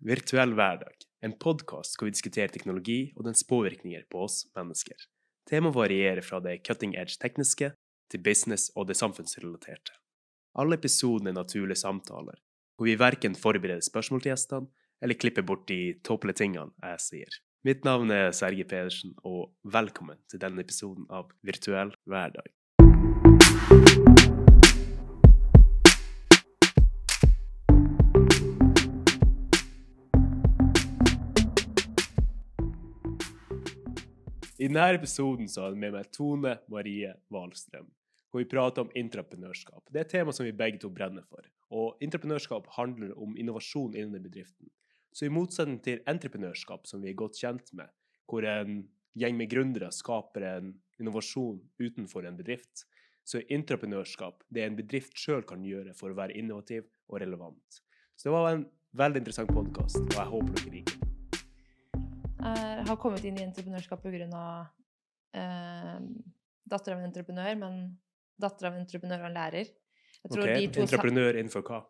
Virtuell hverdag, en podkast hvor vi diskuterer teknologi og dens påvirkninger på oss mennesker. Temaet varierer fra det cutting edge tekniske til business og det samfunnsrelaterte. Alle episodene er naturlige samtaler, hvor vi verken forbereder spørsmål til gjestene eller klipper bort de tåpelige tingene jeg sier. Mitt navn er Serge Pedersen, og velkommen til denne episoden av Virtuell hverdag. I denne episoden så har jeg med meg Tone Marie Wahlstrøm, hvor vi prater om entreprenørskap. Det er et tema som vi begge to brenner for. Og entreprenørskap handler om innovasjon innen bedriften. Så i motsetning til entreprenørskap, som vi er godt kjent med, hvor en gjeng med gründere skaper en innovasjon utenfor en bedrift, så er entreprenørskap det en bedrift sjøl kan gjøre for å være innovativ og relevant. Så det var en veldig interessant podkast, og jeg håper dere liker Jeg har kommet inn i entreprenørskap pga. Eh, datter av en entreprenør, men datter av en entreprenør og en lærer. Jeg tror Ok, de Entreprenør innenfor hva?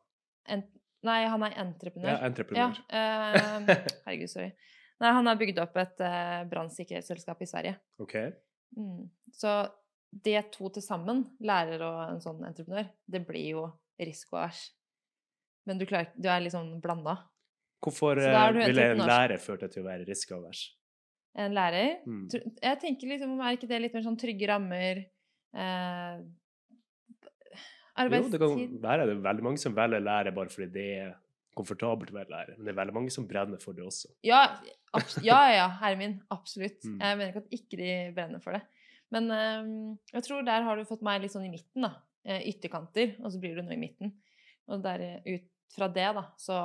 en, Nei, han er entreprenør. Ja, entreprenør. Ja, eh, herregud, sorry. Nei, han har bygd opp et eh, brannsikkerhetsselskap i Sverige. OK. Mm. Så det to til sammen, lærer og en sånn entreprenør, det blir jo risikoavers. Men du, klarer, du er liksom blanda. Hvorfor er eh, ville en lærer ført deg til å være risikoavers? En lærer Mm. Jeg tenker liksom, er ikke det litt mer sånn trygge rammer? Eh, Jo, det kan være det er veldig mange som velger lærer bare fordi det er komfortabelt å være lærer, men det er veldig mange som brenner for det også. Ja, ja, ja, min. Absolutt. Mm. Jeg mener ikke at ikke de brenner for det. Men eh, jeg tror der har du fått meg litt sånn i midten, da. Eh, ytterkanter, og så blir du nå i midten. Og der, eh, ut fra det, da, så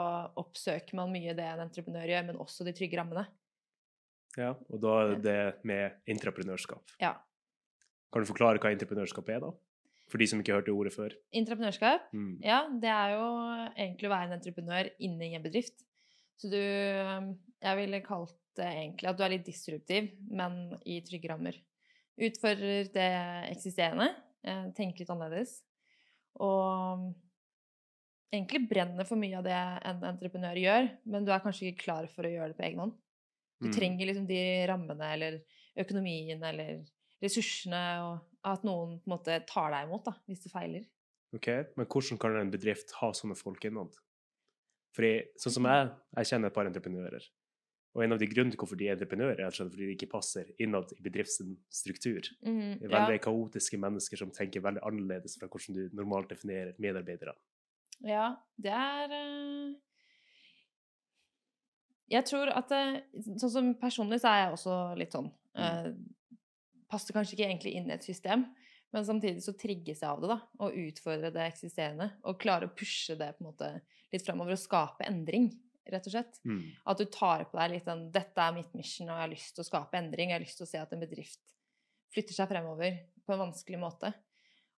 oppsøker man mye det en entreprenør gjør, men også de trygge rammene. Ja, og da er det med entreprenørskap. Ja. Kan du forklare hva entreprenørskap er, da? For de som ikke har hørt det ordet før. Entreprenørskap? Mm. ja, det er jo egentlig å være en entreprenør inne i en bedrift. Så du Jeg ville kalt det egentlig at du er litt disruptiv, men i trygge rammer. Utfordrer det eksisterende, eh, tenker litt annerledes. Og egentlig brenner for mye av det en entreprenør gjør, men du er kanskje ikke klar for å gjøre det på egen hånd. Du Mm. trenger liksom de rammene eller økonomien eller ressursene, og at noen på en måte tar deg imot da, hvis du feiler. Ok, Men hvordan kan en bedrift ha sånne folk innad? Fordi, sånn som jeg, jeg kjenner et par entreprenører. Og en av de grunnene til hvorfor de er entreprenører, er fordi de ikke passer innad i bedriftens struktur. Mm, Det ja. veldig kaotiske mennesker som tenker veldig annerledes fra hvordan du normalt definerer medarbeidere. Ja, det er eh, Jeg tror at det, Sånn som personlig så er jeg også litt sånn eh, Passer kanskje ikke egentlig inn i et system, men samtidig så trigges jeg av det, da. Å utfordre det eksisterende. Og klare å pushe det på en måte litt framover og skape endring, rett og slett. Mm. At du tar på deg litt den 'Dette er mitt mission, og jeg har lyst til å skape endring'. Jeg har lyst til å se at en bedrift flytter seg fremover på en vanskelig måte.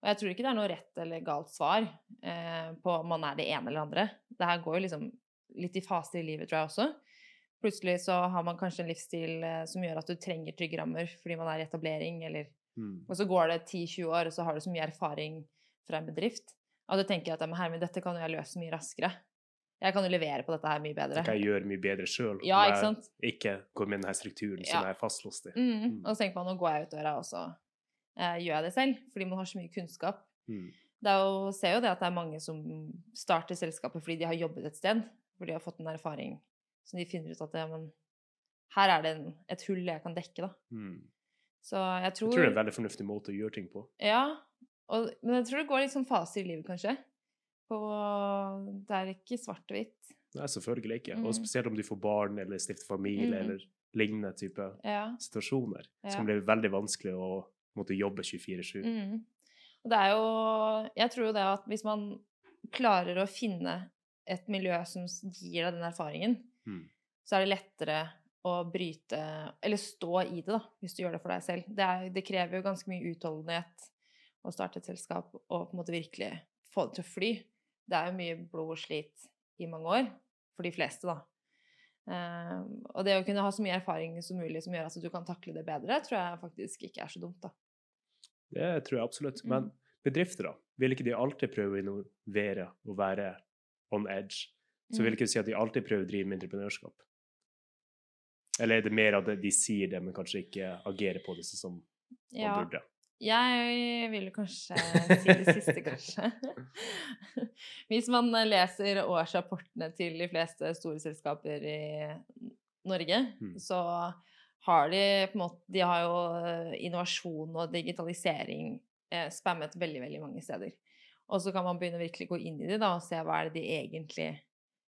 Og jeg tror ikke det er noe rett eller galt svar eh, på om man er det ene eller andre. Det her går jo liksom litt i faser i livet, tror jeg også. Plutselig så har man kanskje en livsstil eh, som gjør at du trenger trygge rammer fordi man er i etablering, eller Mm. Og så går det 10-20 år, og så har du så mye erfaring fra en bedrift. Og du tenker at «Ja, men herre dette kan jo jeg løse mye raskere. Jeg kan jo levere på dette her mye bedre. Det kan jeg gjøre mye bedre sjøl. Ja, ikke sant? Ikke gå med denne strukturen som jeg er fastlåst i. Mm. Mm. Og så tenker man nå går jeg ut døra, og så gjør jeg det selv. Fordi man har så mye kunnskap. Mm. Det er jo, ser jo det at det er mange som starter selskapet fordi de har jobbet et sted. Hvor de har fått en erfaring som de finner ut at ja, men, her er det en, et hull jeg kan dekke, da. Mm. Så jeg tror Jeg tror, det er en veldig fornuftig måte å gjøre ting på. Ja. Og, men jeg tror det går litt sånn faser i livet, kanskje. På, det er ikke svart-hvitt. Nei, selvfølgelig ikke. Mm. Og spesielt om du får barn eller stifter familie Mm. eller lignende type Ja. situasjoner. Så Ja. kan det bli veldig vanskelig å måtte jobbe 24-7. Mm. Og det er jo Jeg tror jo det at hvis man klarer å finne et miljø som gir deg den erfaringen, Mm. så er det lettere å bryte Eller stå i det, da, hvis du gjør det for deg selv. Det, er, det krever jo ganske mye utholdenhet å starte et selskap og på en måte virkelig få det til å fly. Det er jo mye blod og slit i mange år, for de fleste, da. Uh, og det å kunne ha så mye erfaring som mulig som gjør at du kan takle det bedre, tror jeg faktisk ikke er så dumt, da. Det tror jeg absolutt. Mm. Men bedrifter, da? Vil ikke de alltid prøve å innovere og være on edge? Så vil ikke du si at de alltid prøver å drive med entreprenørskap? Eller er det mer at de sier det, men kanskje ikke agerer på det sånn som man Ja, burde? jeg vil kanskje si det siste, kanskje. Hvis man leser årsrapportene til de fleste store selskaper i Norge, Mm. så har de på en måte De har jo eh, innovasjon og digitalisering eh, spammet veldig, veldig mange steder. Og så kan man begynne å virkelig gå inn i det da, og se hva er det de egentlig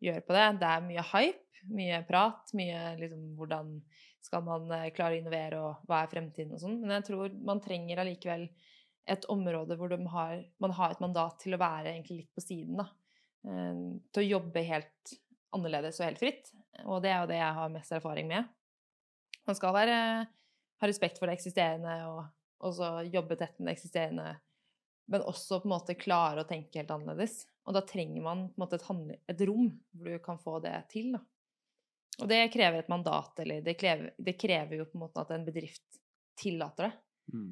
gjør på det. Det er mye hype, mye prat, mye liksom hvordan skal man eh, klare å innovere, og hva er fremtiden og sånn. Men jeg tror man trenger allikevel et område hvor har, man har et mandat til å være egentlig litt på siden, da. Eh, Til å jobbe helt annerledes og helt fritt. Og det er jo det jeg har mest erfaring med. Man skal være, ha respekt for det eksisterende og også jobbe tett med det eksisterende, men også på en måte klare å tenke helt annerledes. Og da trenger man på en måte et, handle, et rom hvor du kan få det til. Da. Og det krever et mandat, eller det krever, det krever jo på en måte at en bedrift tillater det. Mm.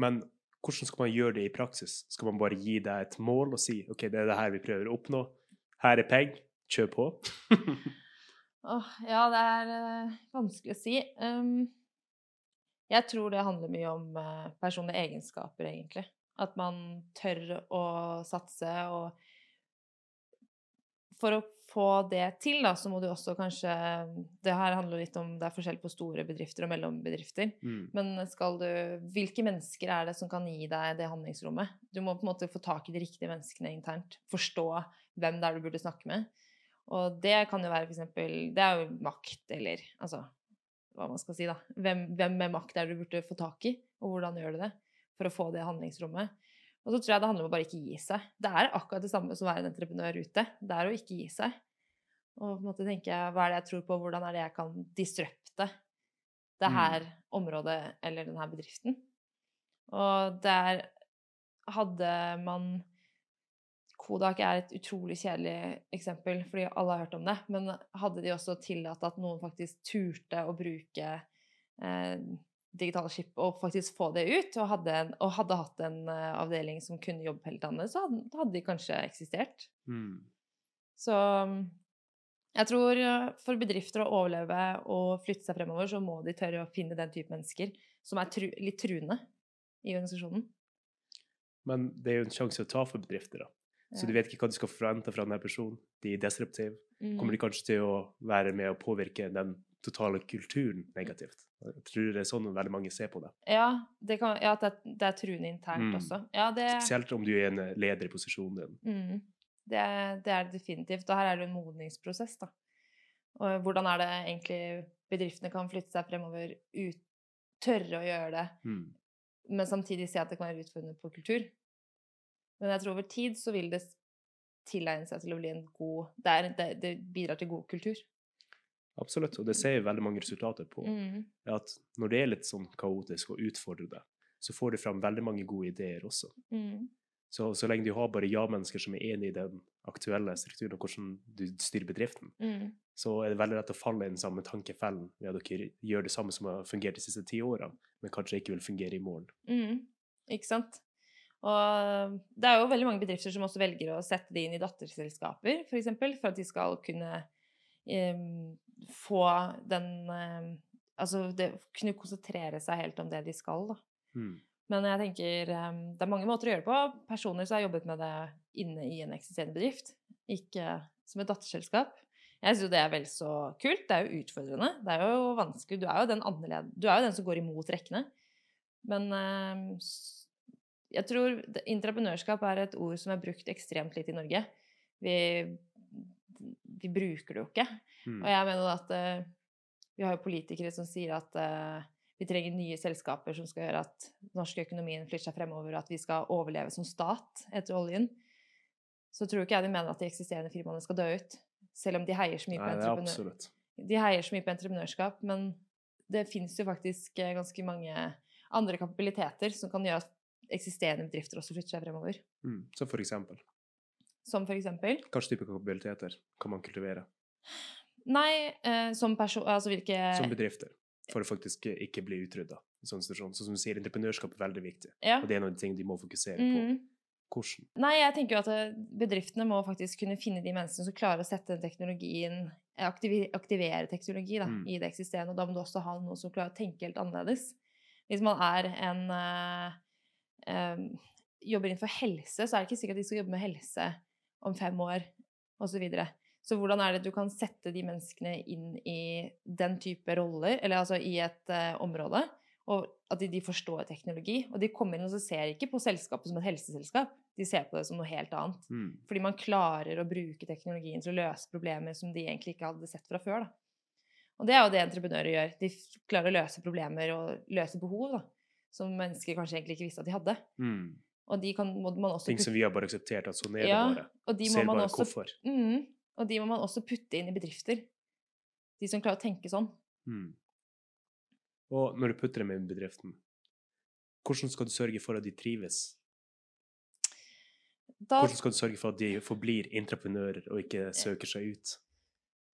Men hvordan skal man gjøre det i praksis? Skal man bare gi deg et mål og si OK, det er det her vi prøver å oppnå. Her er penger, kjør på. Åh, ja, det er øh, vanskelig å si. Um, jeg tror det handler mye om øh, personlige egenskaper, egentlig. At man tør å satse, og for å få det til, da, så må du også kanskje Det her handler litt om det er forskjell på store bedrifter og mellombedrifter. Mm. Men skal du Hvilke mennesker er det som kan gi deg det handlingsrommet? Du må på en måte få tak i de riktige menneskene internt. Forstå hvem det er du burde snakke med. Og det kan jo være for eksempel Det er jo makt, eller altså Hva man skal si, da. Hvem, hvem med makt er det du burde få tak i, og hvordan gjør du det for å få det handlingsrommet? Og så tror jeg det handler om å bare ikke gi seg. Det er akkurat det samme som å være en entreprenør ute. Det er å ikke gi seg. Og på en måte tenke hva er det jeg tror på, hvordan er det jeg kan disrupte det Mm. her området eller den her bedriften. Og der hadde man Kodak er et utrolig kjedelig eksempel, fordi alle har hørt om det. Men hadde de også tillatt at noen faktisk turte å bruke eh, digitale skip og faktisk få det ut, og hadde, en, og hadde hatt en uh, avdeling som kunne jobbe helt annerledes, så hadde, hadde de kanskje eksistert. Mm. Så mm, jeg tror eh, for bedrifter å overleve og flytte seg fremover, så må de tørre å finne den type mennesker som er tru, litt truende i organisasjonen. Men det er jo en sjanse å ta for bedrifter, da. Så du vet ikke hva du skal forvente fra denne personen. De er disruptive. Mm. Kommer de kanskje til å være med å påvirke den totale kulturen negativt? Jeg tror det er sånn veldig mange ser på det. Ja, det kan, ja det, det er truende internt Mm. også. Ja, det, Spesielt om du er en leder i posisjonen din. mm, det, det er definitivt. Og her er det en modningsprosess, da. Og hvordan er det egentlig bedriftene kan flytte seg fremover, ut, tørre å gjøre det, Mm. men samtidig se at det kan være utfordrende på kultur. Men jeg tror over tid så vil det tilegne seg til å bli en god Det, er, det, det bidrar til god kultur. Absolutt, og det ser vi veldig mange resultater på. Mm. At når det er litt sånn kaotisk og utfordrende, så får du fram veldig mange gode ideer også. Mm. Så, så lenge du har bare ja-mennesker som er enig i den aktuelle strukturen og hvordan du styrer bedriften, Mm. så er det veldig lett å falle i den samme tankefellen ved at dere gjør det samme som har fungert de siste ti årene, men kanskje ikke vil fungere i morgen. Mm. Ikke sant? Og det er jo veldig mange bedrifter som også velger å sette det inn i datterselskaper, f.eks., for, eksempel, for at de skal kunne eh, få den eh, Altså det, kunne konsentrere seg helt om det de skal, da. Mm. Men jeg tenker eh, det er mange måter å gjøre det på. Personer som har jobbet med det inne i en eksisterende bedrift, ikke som et datterselskap. Jeg syns jo det er vel så kult. Det er jo utfordrende. Det er jo vanskelig. Du er jo den. Du er jo den som går imot rekkene. Men jeg tror entreprenørskap er et ord som er brukt ekstremt litt i Norge. Vi, vi bruker det jo ikke. Mm. Og jeg mener at uh, vi har jo politikere som sier at uh, vi trenger nye selskaper som skal gjøre at norsk økonomien flytter seg fremover, og at vi skal overleve som stat etter oljen. Så tror ikke jeg de mener at de eksisterende firmaene skal dø ut. Selv om de heier så mye på, Nei, er entreprenør de heier så mye på entreprenørskap. Men det fins jo faktisk eh, ganske mange andre kapabiliteter som kan gjøre at eksisterende bedrifter også flytter seg fremover. Mm. Så for eksempel, Som for eksempel hvilke type kapabiliteter kan man kultivere Nei, eh, som person... Altså hvilke som bedrifter, for å faktisk ikke bli utrydda i sånn? Sånn som du sier, entreprenørskap er veldig viktig, Ja. og det er noen ting de må fokusere på. Mhm. Hvordan? Nei, jeg tenker jo at eh, bedriftene må faktisk kunne finne de menneskene som klarer å sette den teknologien eh, Aktivere teknologi da, Mm. i det eksisterende. Og da må du også ha noen som klarer å tenke helt annerledes. Hvis man er en eh, em, Jobber innenfor helse, så er det ikke sikkert at de skal jobbe med helse om fem år, osv. Så, videre. så hvordan er det du kan sette de menneskene inn i den type roller, eller altså i et eh, område, og at de, de forstår teknologi. Og de kommer inn og så ser ikke på selskapet som et helseselskap, de ser på det som noe helt annet. Mm. Fordi man klarer å bruke teknologien til å løse problemer som de egentlig ikke hadde sett fra før. Da. Og det er jo det entreprenører gjør. De klarer å løse problemer og løse behov da, som mennesker kanskje egentlig ikke visste at de hadde. Mm. Og de kan, må man også Ting som vi har bare akseptert at sånn er det Ja, bare. og de Ser bare også hvorfor. mm, og de må man også putte inn i bedrifter. De som klarer å tenke sånn. Mm. Og når du putter dem inn i bedriften, hvordan skal du sørge for at de trives? Da, Hvordan skal du sørge for at de forblir entreprenører og ikke søker seg ut?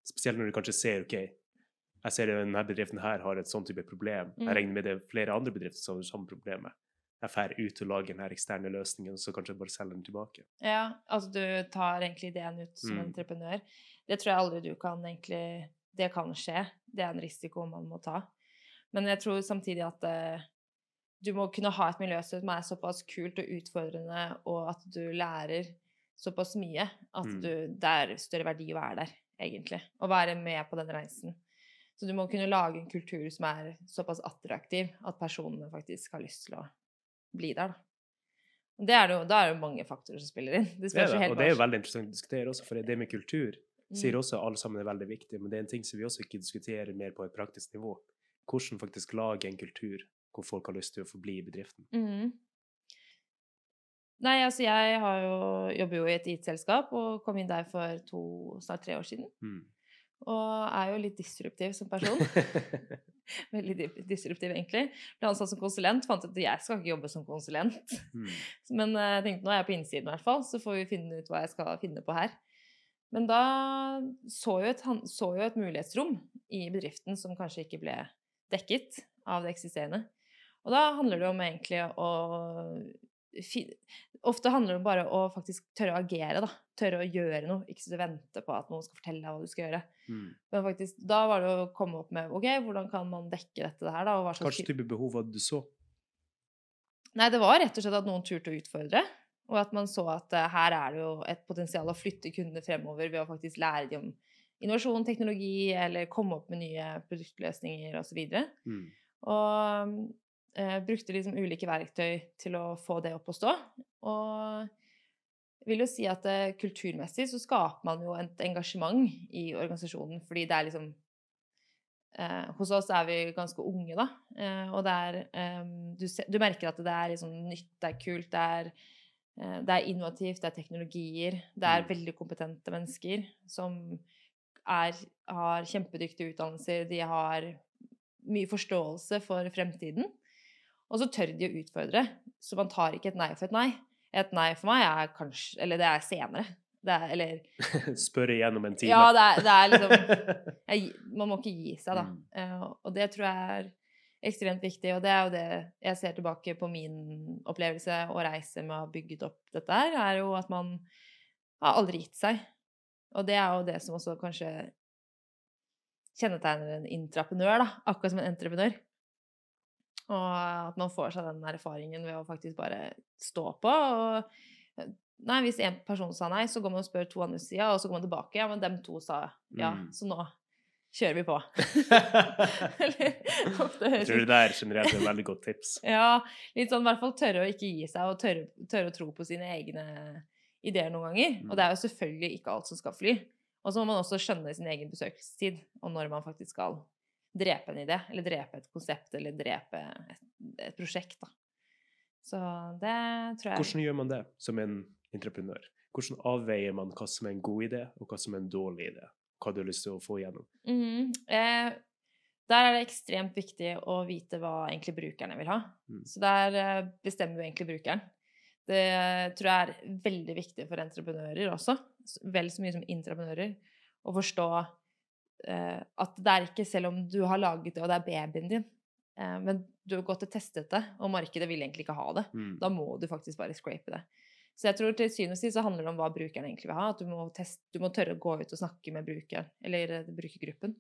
Spesielt når du kanskje ser OK, jeg ser at denne bedriften her har et sånn type problem. Mm. Jeg regner med det er flere andre bedrifter som har det samme problemet. Jeg drar ut og lager denne eksterne løsningen, og så kanskje jeg bare selger den tilbake. ja, altså du tar egentlig ideen ut som Mm. entreprenør. Det tror jeg aldri du kan egentlig Det kan skje. Det er en risiko man må ta. Men jeg tror samtidig at uh, du må kunne ha et miljø som er såpass kult og utfordrende, og at du lærer såpass mye at Mm. du, det er større verdi å være der, egentlig. Å være med på den reisen. Så du må kunne lage en kultur som er såpass attraktiv at personene faktisk har lyst til å bli der. Da. Det er det jo, da er det jo mange faktorer som spiller inn. Det Det det, helt og det er jo veldig interessant å diskutere også, for det med kultur sier også også alle sammen er veldig viktig, men det er en ting som vi også ikke diskuterer mer på et praktisk nivå. Hvordan faktisk lage en kultur hvor folk har lyst til å forbli i bedriften. Mm. Nei, altså jeg har jo, jobber jo i et IT-selskap og kom inn der for to, snart tre år siden. Mm. Og er jo litt disruptiv som person. Veldig disruptiv, egentlig. Ble ansatt som konsulent. Fant ut at jeg skal ikke jobbe som konsulent. Mm. Men eh, jeg tenkte nå er jeg på innsiden i hvert fall, så får vi finne ut hva jeg skal finne på her. Men da så jo et, så jo et mulighetsrom i bedriften som kanskje ikke ble dekket av det eksisterende. Og da handler det om egentlig å Ofte handler det om bare å faktisk tørre å agere, da. Tørre å gjøre noe. Ikke sitte og vente på at noen skal fortelle deg hva du skal gjøre. Mm. Men faktisk, da var det å komme opp med OK, hvordan kan man dekke dette her, da? Og hva slags type behov hadde du så? Nei, det var rett og slett at noen turte å utfordre. Og at man så at uh, her er det jo et potensial å flytte kundene fremover ved å faktisk lære dem om innovasjon, teknologi, eller komme opp med nye produktløsninger osv. Mm. Og eh, brukte liksom ulike verktøy til å få det opp å stå. Og jeg vil jo si at eh, kulturmessig så skaper man jo et engasjement i organisasjonen, fordi det er liksom eh, Hos oss er vi ganske unge, da. Eh, og det er eh, du, se, du merker at det er liksom nytt, det er kult, det er, eh, det er innovativt, det er teknologier. Det er Mm. veldig kompetente mennesker som er, har kjempedyktige utdannelser, de har mye forståelse for fremtiden. Og så tør de å utfordre, så man tar ikke et nei for et nei. Et nei for meg er kanskje Eller det er senere. Det er, eller Spørre igjennom en time. Ja, det er, det er liksom jeg, Man må ikke gi seg, da. Mm. Eh, og det tror jeg er ekstremt viktig. Og det er jo det jeg ser tilbake på min opplevelse og reise med å ha bygget opp dette her, er jo at man har aldri gitt seg. Og det er jo det som også kanskje kjennetegner en intraprenør, da. Akkurat som en entreprenør. Og at man får seg den erfaringen ved å faktisk bare stå på. Og nei, hvis en person sa nei, så går man og spør to andre sida, og så går man tilbake. Ja, men dem to sa ja, Mm. så nå kjører vi på. Eller, ofte Jeg høres tror det er generelt er et veldig godt tips. ja, litt sånn i hvert fall tørre å ikke gi seg, og tørre, tørre å tro på sine egne ideer noen ganger. Mm. Og det er jo selvfølgelig ikke alt som skal fly. Og så må man også skjønne sin egen besøkelsestid, og når man faktisk skal drepe en idé, eller drepe et konsept, eller drepe et, et prosjekt, da. Så det tror jeg Hvordan gjør man det som en entreprenør? Hvordan avveier man hva som er en god idé, og hva som er en dårlig idé? Hva du har lyst til å få igjennom? Mhm. eh, Der er det ekstremt viktig å vite hva egentlig brukerne vil ha. Mm. Så der eh, bestemmer jo egentlig brukeren. Det tror jeg er veldig viktig for entreprenører også, vel så mye som intraprenører, å forstå at det er ikke selv om du har laget det, og det er babyen din, eh, men du har gått og testet det, og markedet vil egentlig ikke ha det. Mm. Da må du faktisk bare scrape det. Så jeg tror til syvende og sist så handler det om hva brukeren egentlig vil ha. At du må, teste, du må tørre å gå ut og snakke med brukeren, eller eh, brukergruppen.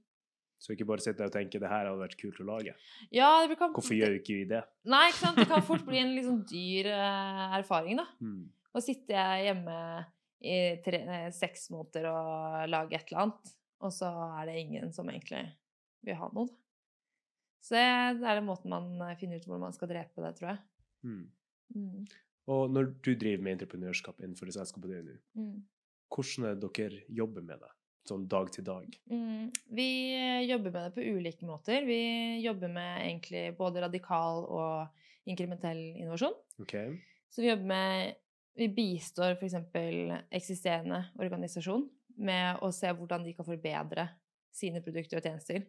Så ikke bare sitte der og tenke det her hadde vært kult å lage. Ja, det kan, Hvorfor gjør ikke vi det? Nei, ikke sant? Det kan fort bli en sånn dyr eh, erfaring, da. Mm. Og sitter jeg hjemme i tre, eh, seks måneder og lager et eller annet, og så er det ingen som egentlig vil ha noe. Så det er den måten man eh, finner ut hvordan man skal drepe det, tror jeg. Mm. Mm. Og når du driver med entreprenørskap innenfor det selskapet du gjør nå, Mm. hvordan er det dere jobber med det? Sånn dag til dag? Mm. Vi eh, jobber med det på ulike måter. Vi jobber med egentlig både radikal og inkrementell innovasjon. Okay. Så vi jobber med Vi bistår f.eks. eksisterende organisasjon med å se hvordan de kan forbedre sine produkter og tjenester.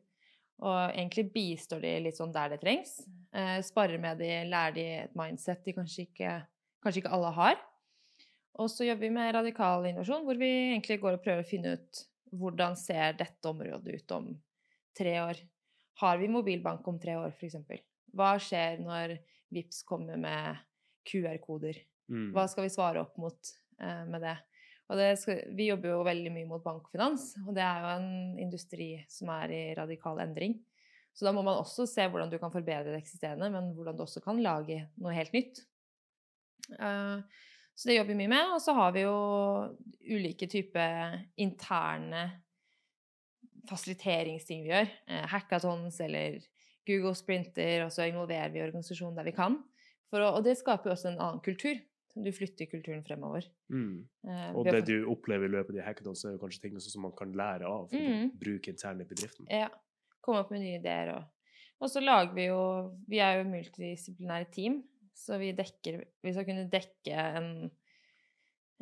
Og egentlig bistår de litt sånn der det trengs. Eh, sparer med de, lærer de et mindset de kanskje ikke, kanskje ikke alle har. Og så jobber vi med radikal innovasjon, hvor vi egentlig går og prøver å finne ut hvordan ser dette området ut om tre år. Har vi mobilbank om tre år, f.eks.? Hva skjer når VIPS kommer med QR-koder? Mm. Hva skal vi svare opp mot eh, med det? Og det vi jobber jo veldig mye mot bankfinans, og det er jo en industri som er i radikal endring. Så da må man også se hvordan du kan forbedre det eksisterende, men hvordan du også kan lage noe helt nytt. Eh, så det jobber vi mye med. Og så har vi jo ulike typer interne fasiliteringsting vi gjør. Eh, hackathons eller Google Sprinter, og så involverer vi organisasjonen der vi kan. Å, og det skaper jo også en annen kultur. Du flytter kulturen fremover. Mm. Eh, Og det du opplever i løpet av de hackathons, er jo kanskje ting som man kan lære av Mm. bruke internt i bedriften. Ja. Komme opp med nye ideer og Og så lager vi jo Vi er jo multidisiplinære team, så vi dekker Vi skal kunne dekke en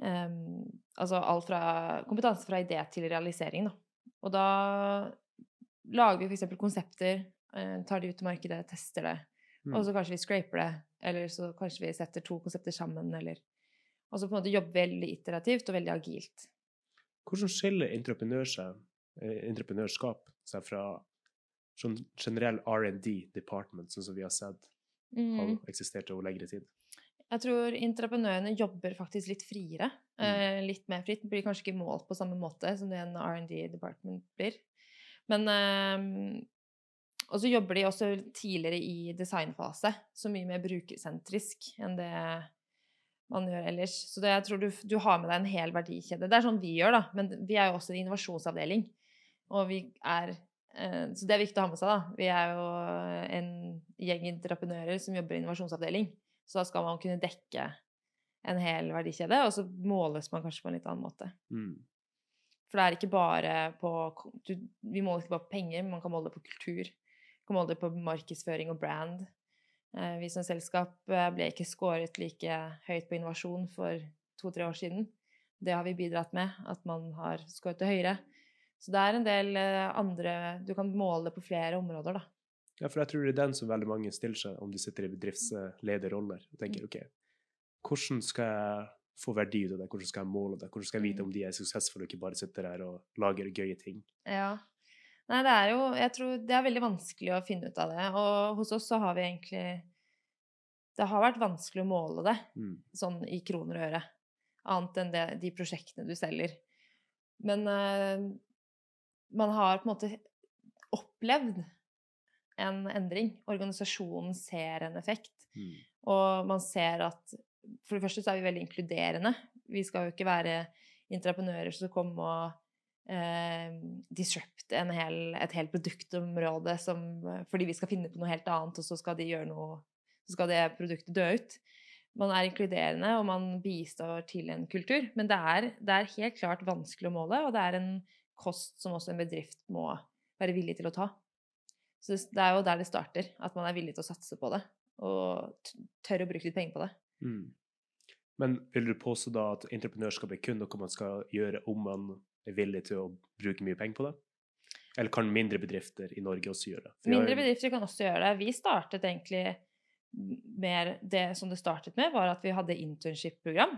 um, Altså alt fra kompetanse fra idé til realisering, da. Og da lager vi f.eks. konsepter, eh, tar de ut til markedet, tester det. Mm. Og så kanskje vi scraper det, eller så kanskje vi setter to konsepter sammen, eller Og så på en måte jobber veldig iterativt og veldig agilt. Hvordan skiller eh, entreprenørskap seg fra sånn generell R&D department, sånn som vi har sett Mm. har eksistert over lengre tid? Jeg tror entreprenørene jobber faktisk litt friere. Mm. litt mer fritt. Blir kanskje ikke målt på samme måte som det en R&D department blir. Men eh, Og så jobber de også tidligere i designfase, så mye mer brukersentrisk enn det man gjør ellers. Så det, jeg tror du, du har med deg en hel verdikjede. Det er sånn vi gjør, da. Men vi er jo også en innovasjonsavdeling. Og vi er eh, Så det er viktig å ha med seg, da. Vi er jo en gjeng entreprenører som jobber i innovasjonsavdeling. Så da skal man kunne dekke en hel verdikjede, og så måles man kanskje på en litt annen måte. Mm. For det er ikke bare på du, Vi måler ikke bare på penger, men man kan måle det på kultur. Man aldri på markedsføring og brand. Eh, vi som selskap eh, ble ikke skåret like høyt på innovasjon for to-tre år siden. Det har vi bidratt med, at man har skåret det høyere. Så det er en del eh, andre Du kan måle på flere områder, da. Ja, for jeg tror det er den som veldig mange stiller seg om de sitter i bedriftslederroller og tenker Mm. OK, hvordan skal jeg få verdi ut av det, hvordan skal jeg måle det, hvordan skal jeg vite Mm. om de er suksessfulle og ikke bare sitter der og lager gøye ting? Ja. Nei, det er jo Jeg tror det er veldig vanskelig å finne ut av det. Og hos oss så har vi egentlig Det har vært vanskelig å måle det Mm. sånn i kroner og øre. Annet enn det, de prosjektene du selger. Men uh, man har på en måte opplevd en endring. Organisasjonen ser en effekt. Mm. Og man ser at For det første så er vi veldig inkluderende. Vi skal jo ikke være entreprenører som kommer og eh, disrupt en hel, et helt produktområde som, fordi vi skal finne på noe helt annet, og så skal de noe Så skal det produktet dø ut. Man er inkluderende, og man bistår til en kultur. Men det er, det er helt klart vanskelig å måle, og det er en kost som også en bedrift må være villig til å ta. Så det er jo der det starter, at man er villig til å satse på det. Og tør å bruke litt penger på det. Mm. Men vil du påstå da at entreprenørskap er kun noe man skal gjøre om man er villig til å bruke mye penger på det? Eller kan mindre bedrifter i Norge også gjøre det? For Mindre bedrifter kan også gjøre det. Vi startet egentlig mer Det som det startet med, var at vi hadde internship-program.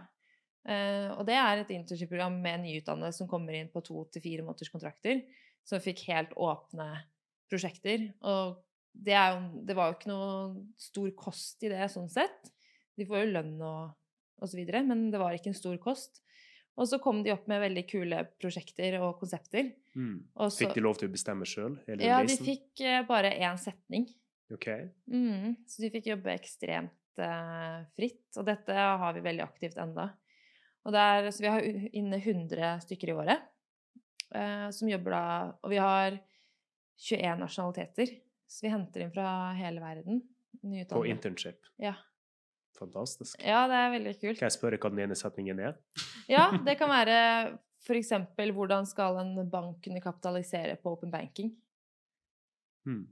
Uh, og det er et internship-program med nyutdannede som kommer inn på to til fire måneders kontrakter, som fikk helt åpne prosjekter. Og det, jo, det var jo ikke noe stor kost i det, sånn sett. De får jo lønn og så videre, men det var ikke en stor kost. Og så kom de opp med veldig kule prosjekter og konsepter. Mm. Og så, Fikk de lov til å bestemme sjøl? ja, de fikk eh, bare én setning. OK. Mm, så de fikk jobbe ekstremt uh, fritt. Og dette har vi veldig aktivt enda. Og det er, så vi har inne 100 stykker i året uh, som jobber da Og vi har 21 nasjonaliteter. Så vi henter inn fra hele verden. På internship. Ja. Fantastisk. ja, det er veldig kult. Kan jeg spørre hva den ene setningen er? Ja, det kan være f.eks. hvordan skal en bank kunne kapitalisere på open banking? Hmm.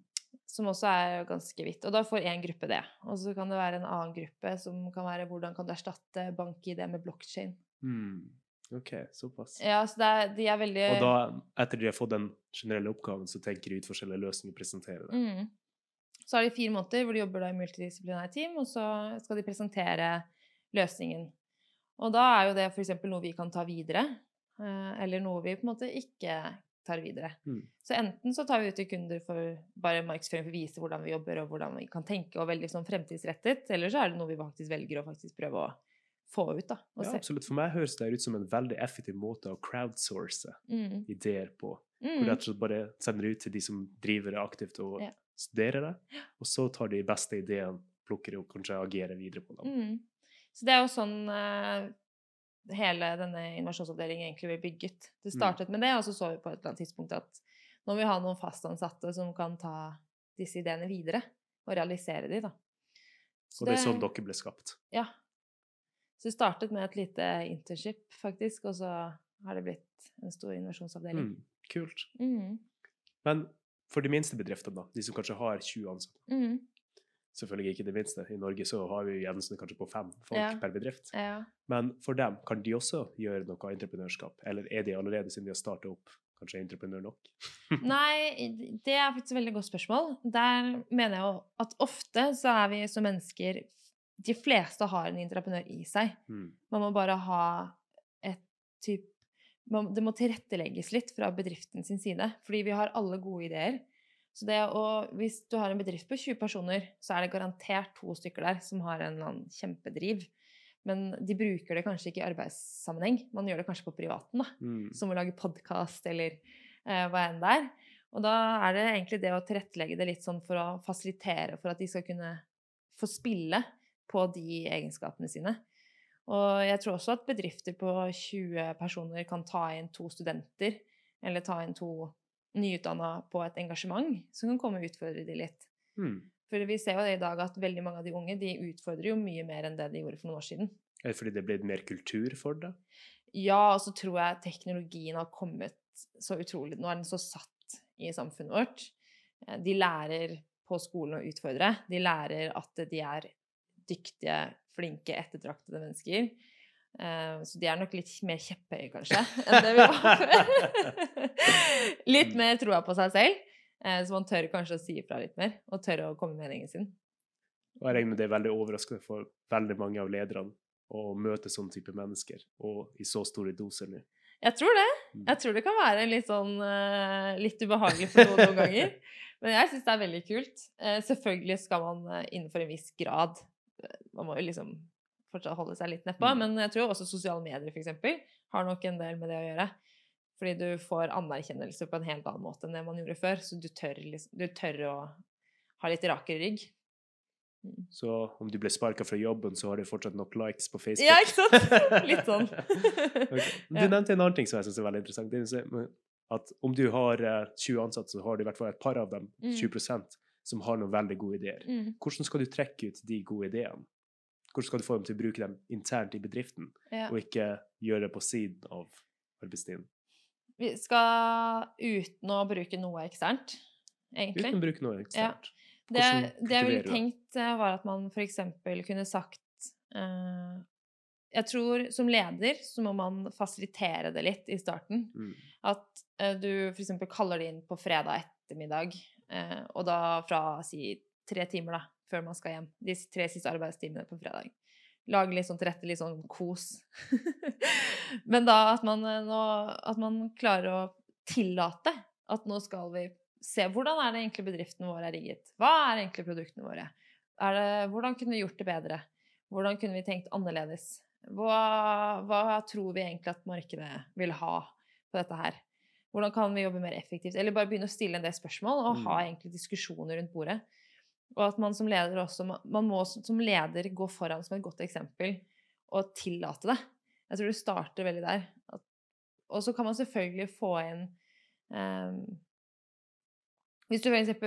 Som også er ganske vidt. Og da får én gruppe det. Og så kan det være en annen gruppe som kan være hvordan kan du erstatte bank-ID med blockchain. Hmm. OK, såpass. Ja, så det er, de er veldig Og da, etter de har fått den generelle oppgaven, så tenker de ut forskjellige løsninger og presenterer det. mm. Så har de fire måneder hvor de jobber da i multidisiplinære team, og så skal de presentere løsningen. Og da er jo det f.eks. noe vi kan ta videre, eh, eller noe vi på en måte ikke tar videre. Mm. Så enten så tar vi ut til kunder for bare markedsføring for å vise hvordan vi jobber og hvordan vi kan tenke, og veldig sånn fremtidsrettet, eller så er det noe vi faktisk velger å faktisk prøve å få ut, da. Ja, se. absolutt. For meg høres det ut som en veldig effektiv måte å crowdsource Mm. ideer på. Hvor Mm. rett og slett bare sender det ut til de som driver det aktivt og Ja. Studerer det, og så tar de beste ideene, plukker de og kanskje agerer videre på dem. Mm. Så det er jo sånn uh, hele denne innovasjonsavdelingen egentlig ble bygget. Det Mm. startet med det, og så så vi på et eller annet tidspunkt at nå må vi ha noen fastansatte som kan ta disse ideene videre og realisere de, da. Så Og det er sånn dere ble skapt. Ja. Så det startet med et lite internship, faktisk, og så har det blitt en stor innovasjonsavdeling. Mm. Kult. Mm. Men for de minste bedriftene, da, de som kanskje har 20 ansatte Mm. Selvfølgelig ikke de minste. I Norge så har vi gjennomsnitt kanskje på fem folk Ja. per bedrift. Ja. Men for dem, kan de også gjøre noe entreprenørskap? Eller er de allerede, siden de har starta opp, kanskje entreprenør nok? Nei, det er faktisk et veldig godt spørsmål. Der mener jeg jo at ofte så er vi som mennesker De fleste har en entreprenør i seg. Mm. Man må bare ha et typ man, Det må tilrettelegges litt fra bedriften sin side, fordi vi har alle gode ideer. Så det å, Hvis du har en bedrift på 20 personer, så er det garantert to stykker der som har en eller annen kjempedriv. Men de bruker det kanskje ikke i arbeidssammenheng. Man gjør det kanskje på privaten. da Mm. som å lage podkast eller eh, hva enn det er. Og da er det egentlig det å tilrettelegge det litt sånn for å fasilitere for at de skal kunne få spille på de egenskapene sine. Og jeg tror også at bedrifter på 20 personer kan ta inn to studenter, eller ta inn to nyutdanna på et engasjement som kan komme og utfordre de litt. Mm. For vi ser jo i dag at veldig mange av de unge de utfordrer jo mye mer enn det de gjorde for noen år siden. Er det fordi det er blitt mer kultur for det? Ja, og så tror jeg teknologien har kommet så utrolig Nå er den så satt i samfunnet vårt. Eh, De lærer på skolen å utfordre. De lærer at de er dyktige, flinke, ettertraktede mennesker. Eh, Så de er nok litt mer kjepphøye, kanskje, enn det vi var før. Litt mer troa på seg selv. eh, Så man tør kanskje å si ifra litt mer, og tør å komme med meningen sin. Og jeg regner med det er veldig overraskende for veldig mange av lederne å møte sånne type mennesker, og i så store doser nå. Jeg tror det. Mm. Jeg tror det kan være litt sånn eh, litt ubehagelig for noen noen ganger. Men jeg syns det er veldig kult. Selvfølgelig skal man innenfor en viss grad Man må jo liksom fortsatt holde seg litt nedpå. Mm. Men jeg tror også sosiale medier eksempel, har nok en del med det å gjøre. Fordi du får anerkjennelse på en helt annen måte enn det man gjorde før. Så du tør, liksom, du tør å ha litt rakere rygg. Mm. Så om du ble sparka fra jobben, så har du fortsatt nok likes på Facebook. Ja, ikke sant? Litt sånn. okay. Du Ja. nevnte en annen ting som jeg synes er veldig interessant. Det er at om du har eh, 20 ansatte, så har du i hvert fall et par av dem, Mm. 20 som har noen veldig gode ideer. Mm. Hvordan skal du trekke ut de gode ideene? Hvordan skal du få dem til å bruke dem internt i bedriften, Ja. og ikke gjøre det på siden av arbeidstiden? Vi skal uten å bruke noe eksternt, egentlig. Uten å bruke noe eksternt. Det, det jeg ville tenkt, eh, var at man f.eks. kunne sagt uh, Jeg tror som leder så må man fasilitere det litt i starten. Mm. At uh, du f.eks. kaller det inn på fredag ettermiddag, og da fra si tre timer da, før man skal hjem. De tre siste arbeidstimene på fredag. Lage litt sånn til rette, litt sånn kos. Men da at man, eh, nå, at man klarer å tillate at nå skal vi se hvordan er det egentlig bedriften vår er rigget. Hva er egentlig produktene våre? Det, hvordan kunne vi gjort det bedre? Hvordan kunne vi tenkt annerledes? Hva, hva tror vi egentlig at markedet vil ha på dette her? Hvordan kan vi jobbe mer effektivt? Eller bare begynne å stille en del spørsmål og ha Mm. egentlig diskusjoner rundt bordet. Og at man som leder også Man må som leder gå foran som et godt eksempel og tillate det. Jeg tror det starter veldig der. Og så kan man selvfølgelig få inn um, Hvis du f.eks.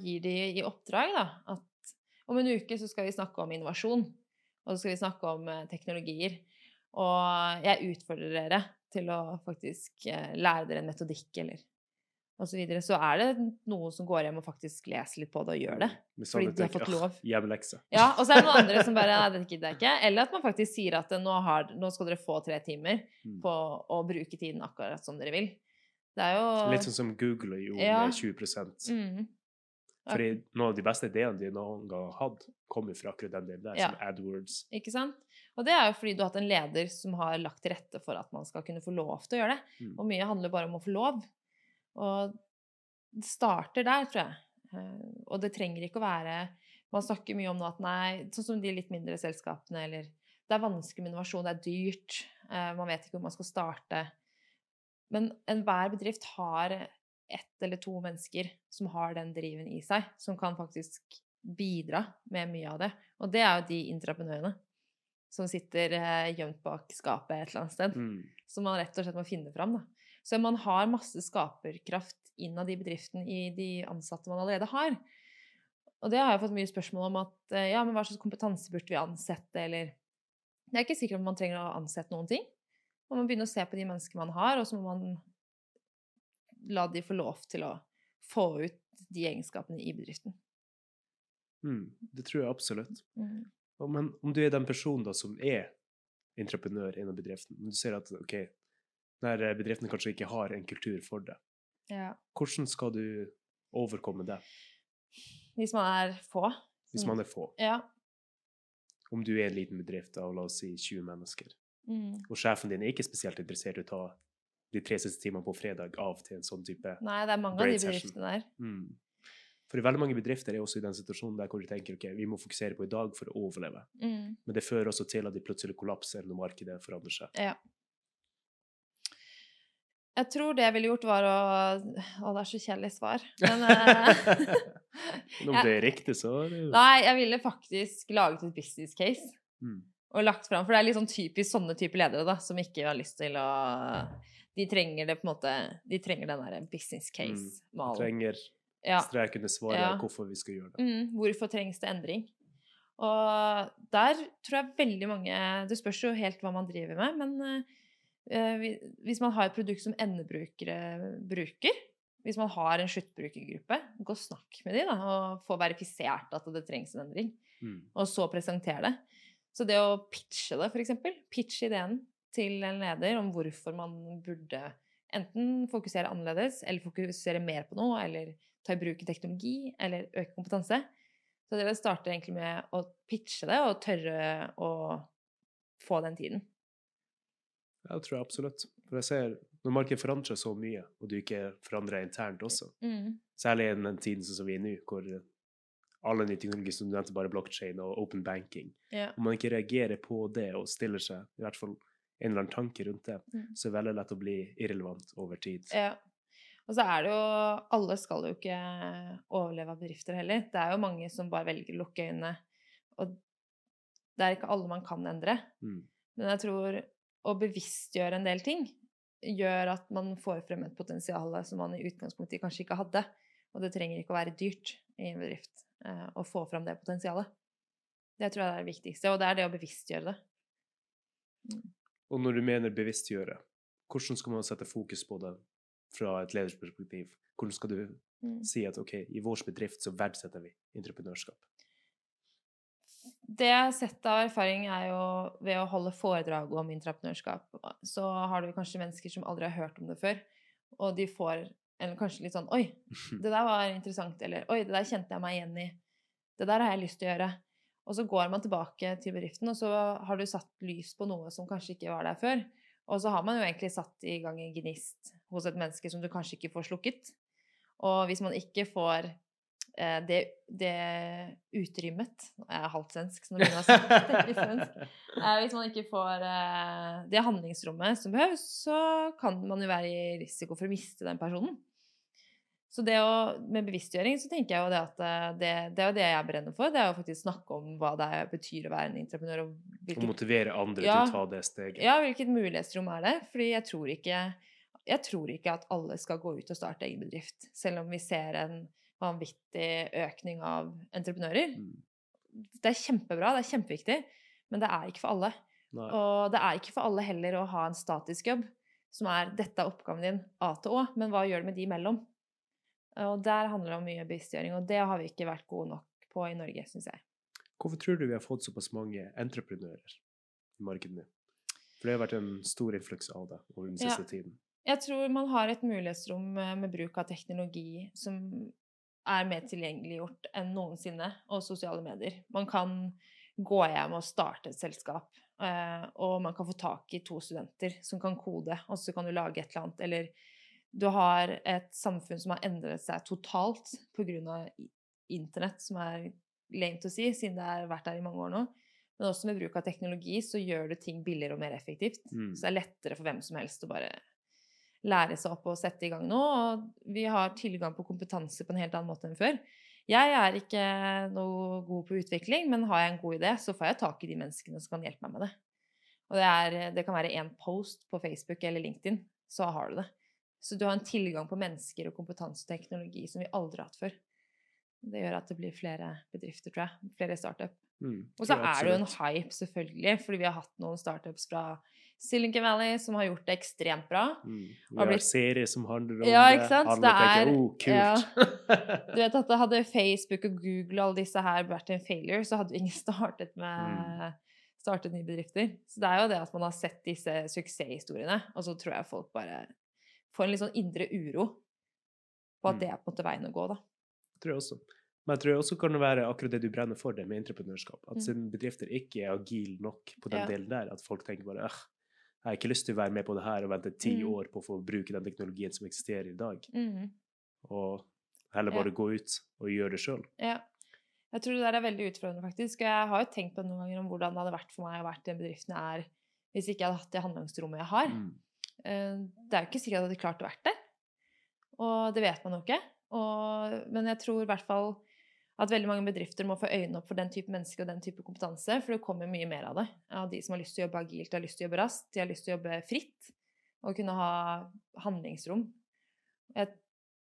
gir de i oppdrag da, at om en uke så skal vi snakke om innovasjon, og så skal vi snakke om eh, teknologier. Og jeg utfordrer dere til å faktisk eh, lære dere en metodikk eller og så videre. Så er det noen som går hjem og faktisk leser litt på det og gjør det. Fordi de har fått «Ah, lov. Hjemmelekse. Ja, og så er det noen andre som bare Nei, det gidder jeg ikke. Eller at man faktisk sier at nå, har, nå skal dere få tre timer Mm. på å bruke tiden akkurat som dere vil. Det er jo Litt sånn som Google gjorde Ja. med 20 mm, Fordi noen av de beste ideene de noen gang har hatt, kommer fra akkurat den delen der, Ja. som AdWords. Ikke sant? Og det er jo fordi du har hatt en leder som har lagt til rette for at man skal kunne få lov til å gjøre det. Mm. Og mye handler bare om å få lov. Og det starter der, tror jeg. Eh, Og det trenger ikke å være Man snakker mye om nå at nei, sånn som de litt mindre selskapene, eller Det er vanskelig med innovasjon, det er dyrt, eh, man vet ikke hvor man skal starte. Men enhver bedrift har ett eller to mennesker som har den driven i seg, som kan faktisk bidra med mye av det. Og det er jo de intraprenørene som sitter eh, gjemt bak skapet et eller annet sted Mm. som man rett og slett må finne fram. Da. Så man har masse skaperkraft innad i bedriften i de ansatte man allerede har. Og det har jeg fått mye spørsmål om at eh, ja, men hva slags kompetanse burde vi ansette, eller Det er ikke sikkert om man trenger å ansette noen ting. Man må begynne å se på de menneskene man har, og så må man la de få lov til å få ut de egenskapene i bedriften. Mm. Det tror jeg absolutt. Mm. Men om du er den personen da som er entreprenør innen bedriften, men du ser at ok, denne bedriften kanskje ikke har en kultur for det, Ja. hvordan skal du overkomme det, Hvis man er få. hvis man er få? Ja. Om du er en liten bedrift av, la oss si, 20 mennesker, Mm. og sjefen din er ikke spesielt interessert i å ta de tre siste timene på fredag av til en sånn type Nei, det er mange av de bedriftene der. mm. For veldig mange bedrifter er også i den situasjonen der hvor de tenker ok, vi må fokusere på i dag for å overleve. Mm. Men det fører også til at de plutselig kollapser når markedet forandrer seg. Ja. Jeg tror det jeg ville gjort, var å Å, det er så kjedelig svar. Men eh, om det er riktig, så er det jo Nei, jeg ville faktisk laget et business case mm. og lagt fram For det er litt sånn typisk sånne type ledere da, som ikke har lyst til å De trenger det på en måte De trenger den der business case-malen. trenger Ja. strek under svaret Ja. hvorfor vi skal gjøre det. Mm, hvorfor trengs det endring? Og der tror jeg veldig mange Det spørs jo helt hva man driver med, men uh, hvis man har et produkt som endebrukere bruker, hvis man har en sluttbrukergruppe, gå og snakk med de da, og få verifisert at det trengs en endring, Mm. og så presentere det. Så det å pitche det, eksempel, pitche ideen til en leder om hvorfor man burde enten fokusere annerledes, eller fokusere mer på noe, eller ta i bruk teknologi, eller øke kompetanse. Så det starter egentlig med å pitche det, og tørre å få den tiden. Ja, det tror jeg absolutt. For jeg ser, når markedet forandrer seg så mye, og du ikke forandrer internt også, særlig i den tiden som vi er i nå, hvor alle nye teknologier som du nevnte, bare blockchain og open banking, Ja. om man ikke reagerer på det og stiller seg i hvert fall en eller annen tanke rundt det, Mm. så er det veldig lett å bli irrelevant over tid. Ja. Og så er det jo Alle skal jo ikke overleve av bedrifter heller. Det er jo mange som bare velger å lukke øynene. Og det er ikke alle man kan endre. Mm. Men jeg tror å bevisstgjøre en del ting gjør at man får frem et potensial som man i utgangspunktet kanskje ikke hadde. Og det trenger ikke å være dyrt i en bedrift eh, å få frem det potensialet. Det tror jeg er det viktigste, og det er det å bevisstgjøre det. Og når du mener bevisstgjøre, hvordan skal man sette fokus på det fra et ledersperspektiv? Hvordan skal du Mm. si at ok, i vår bedrift så verdsetter vi entreprenørskap? Det jeg har sett av erfaring, er jo ved å holde foredrag om intraprenørskap, så har du kanskje mennesker som aldri har hørt om det før, og de får eller kanskje litt sånn Oi, det der var interessant. Eller Oi, det der kjente jeg meg igjen i. Det der har jeg lyst til å gjøre. Og så går man tilbake til bedriften, og så har du satt lys på noe som kanskje ikke var der før. Og så har man jo egentlig satt i gang en gnist hos et menneske som du kanskje ikke får slukket. Og hvis man ikke får eh, det, det utrymmet Jeg er halvt svensk, så nå begynner jeg å snakke svensk. Eh, hvis man ikke får eh, det handlingsrommet som behøves, så kan man jo være i risiko for å miste den personen. Så det å, med bevisstgjøring så tenker jeg jo det at eh, det, det er jo det jeg brenner for. Det er jo faktisk snakke om hva det betyr å være en entreprenør. Og hvilket, og motivere andre Ja. til å ta det steget. ja, hvilket mulighetsrom er det? Fordi jeg tror, ikke, jeg tror ikke at alle skal gå ut og starte egen bedrift. Selv om vi ser en vanvittig økning av entreprenører. Mm. Det er kjempebra, det er kjempeviktig, men det er ikke for alle. Nei. Og det er ikke for alle heller å ha en statisk jobb som er 'dette er oppgaven din A til Å', men hva gjør du med de imellom? Og der handler det om mye bevisstgjøring, og det har vi ikke vært gode nok på i Norge, syns jeg. Hvorfor tror du vi har fått såpass mange entreprenører i markedet nå? For det har vært en stor influks av det over den Ja. siste tiden. Jeg tror man har et mulighetsrom eh, med bruk av teknologi som er mer tilgjengeliggjort enn noensinne, og sosiale medier. Man kan gå hjem og starte et selskap, eh, og man kan få tak i to studenter som kan kode, og så kan du lage et eller annet. Eller du har et samfunn som har endret seg totalt pga. internett, som er lame å si, siden det har vært der i mange år nå. Men også med bruk av teknologi så gjør du ting billigere og mer effektivt. Mm. Så det er lettere for hvem som helst å bare lære seg opp og sette i gang nå. Og vi har tilgang på kompetanse på en helt annen måte enn før. Jeg er ikke noe god på utvikling, men har jeg en god idé, så får jeg tak i de menneskene som kan hjelpe meg med det. Og det, er, det kan være én post på Facebook eller LinkedIn, så har du det. Så du har en tilgang på mennesker og kompetanse og teknologi som vi aldri har hatt før. Det gjør at det blir flere bedrifter, tror jeg. Flere startup. Mm, Og så er det jo en hype, selvfølgelig, fordi vi har hatt noen startups fra Silicon Valley som har gjort det ekstremt bra. Mm. Vi har blitt- serier som handler om Ja, det. ikke sant? Alle Det tenker er- 'oh, kult'. Du vet at Hadde Facebook og Google og alle disse her vært en failure, så hadde jo ingen startet Mm. med startet nye bedrifter. Så det er jo det at man har sett disse suksesshistoriene, og så tror jeg folk bare får en litt sånn indre uro på at Mm. det er på en måte veien å gå, da. tror jeg også. Men jeg tror også kan det være akkurat det du brenner for, det med entreprenørskap. At Mm. siden bedrifter ikke er agile nok på den Ja. delen der, at folk tenker bare «Åh, jeg har ikke lyst til å være med på det her og vente ti Mm. år på å få bruke den teknologien som eksisterer i dag, Mm. og heller Ja. bare gå ut og gjøre det sjøl. Ja. Jeg tror det der er veldig utfordrende, faktisk. Og jeg har jo tenkt på det noen ganger om hvordan det hadde vært for meg å vært i den bedriften jeg er, hvis ikke jeg hadde hatt det handlingsrommet jeg har. Mm. Eh, Det er jo ikke sikkert jeg hadde klart å være der. Og det vet man jo ikke. Og, men jeg tror i hvert fall at veldig mange bedrifter må få øynene opp for den type mennesker og den type kompetanse, for det kommer mye mer av det. Av de som har lyst til å jobbe agilt, de har lyst til å jobbe raskt, de har lyst til å jobbe fritt og kunne ha handlingsrom. Jeg,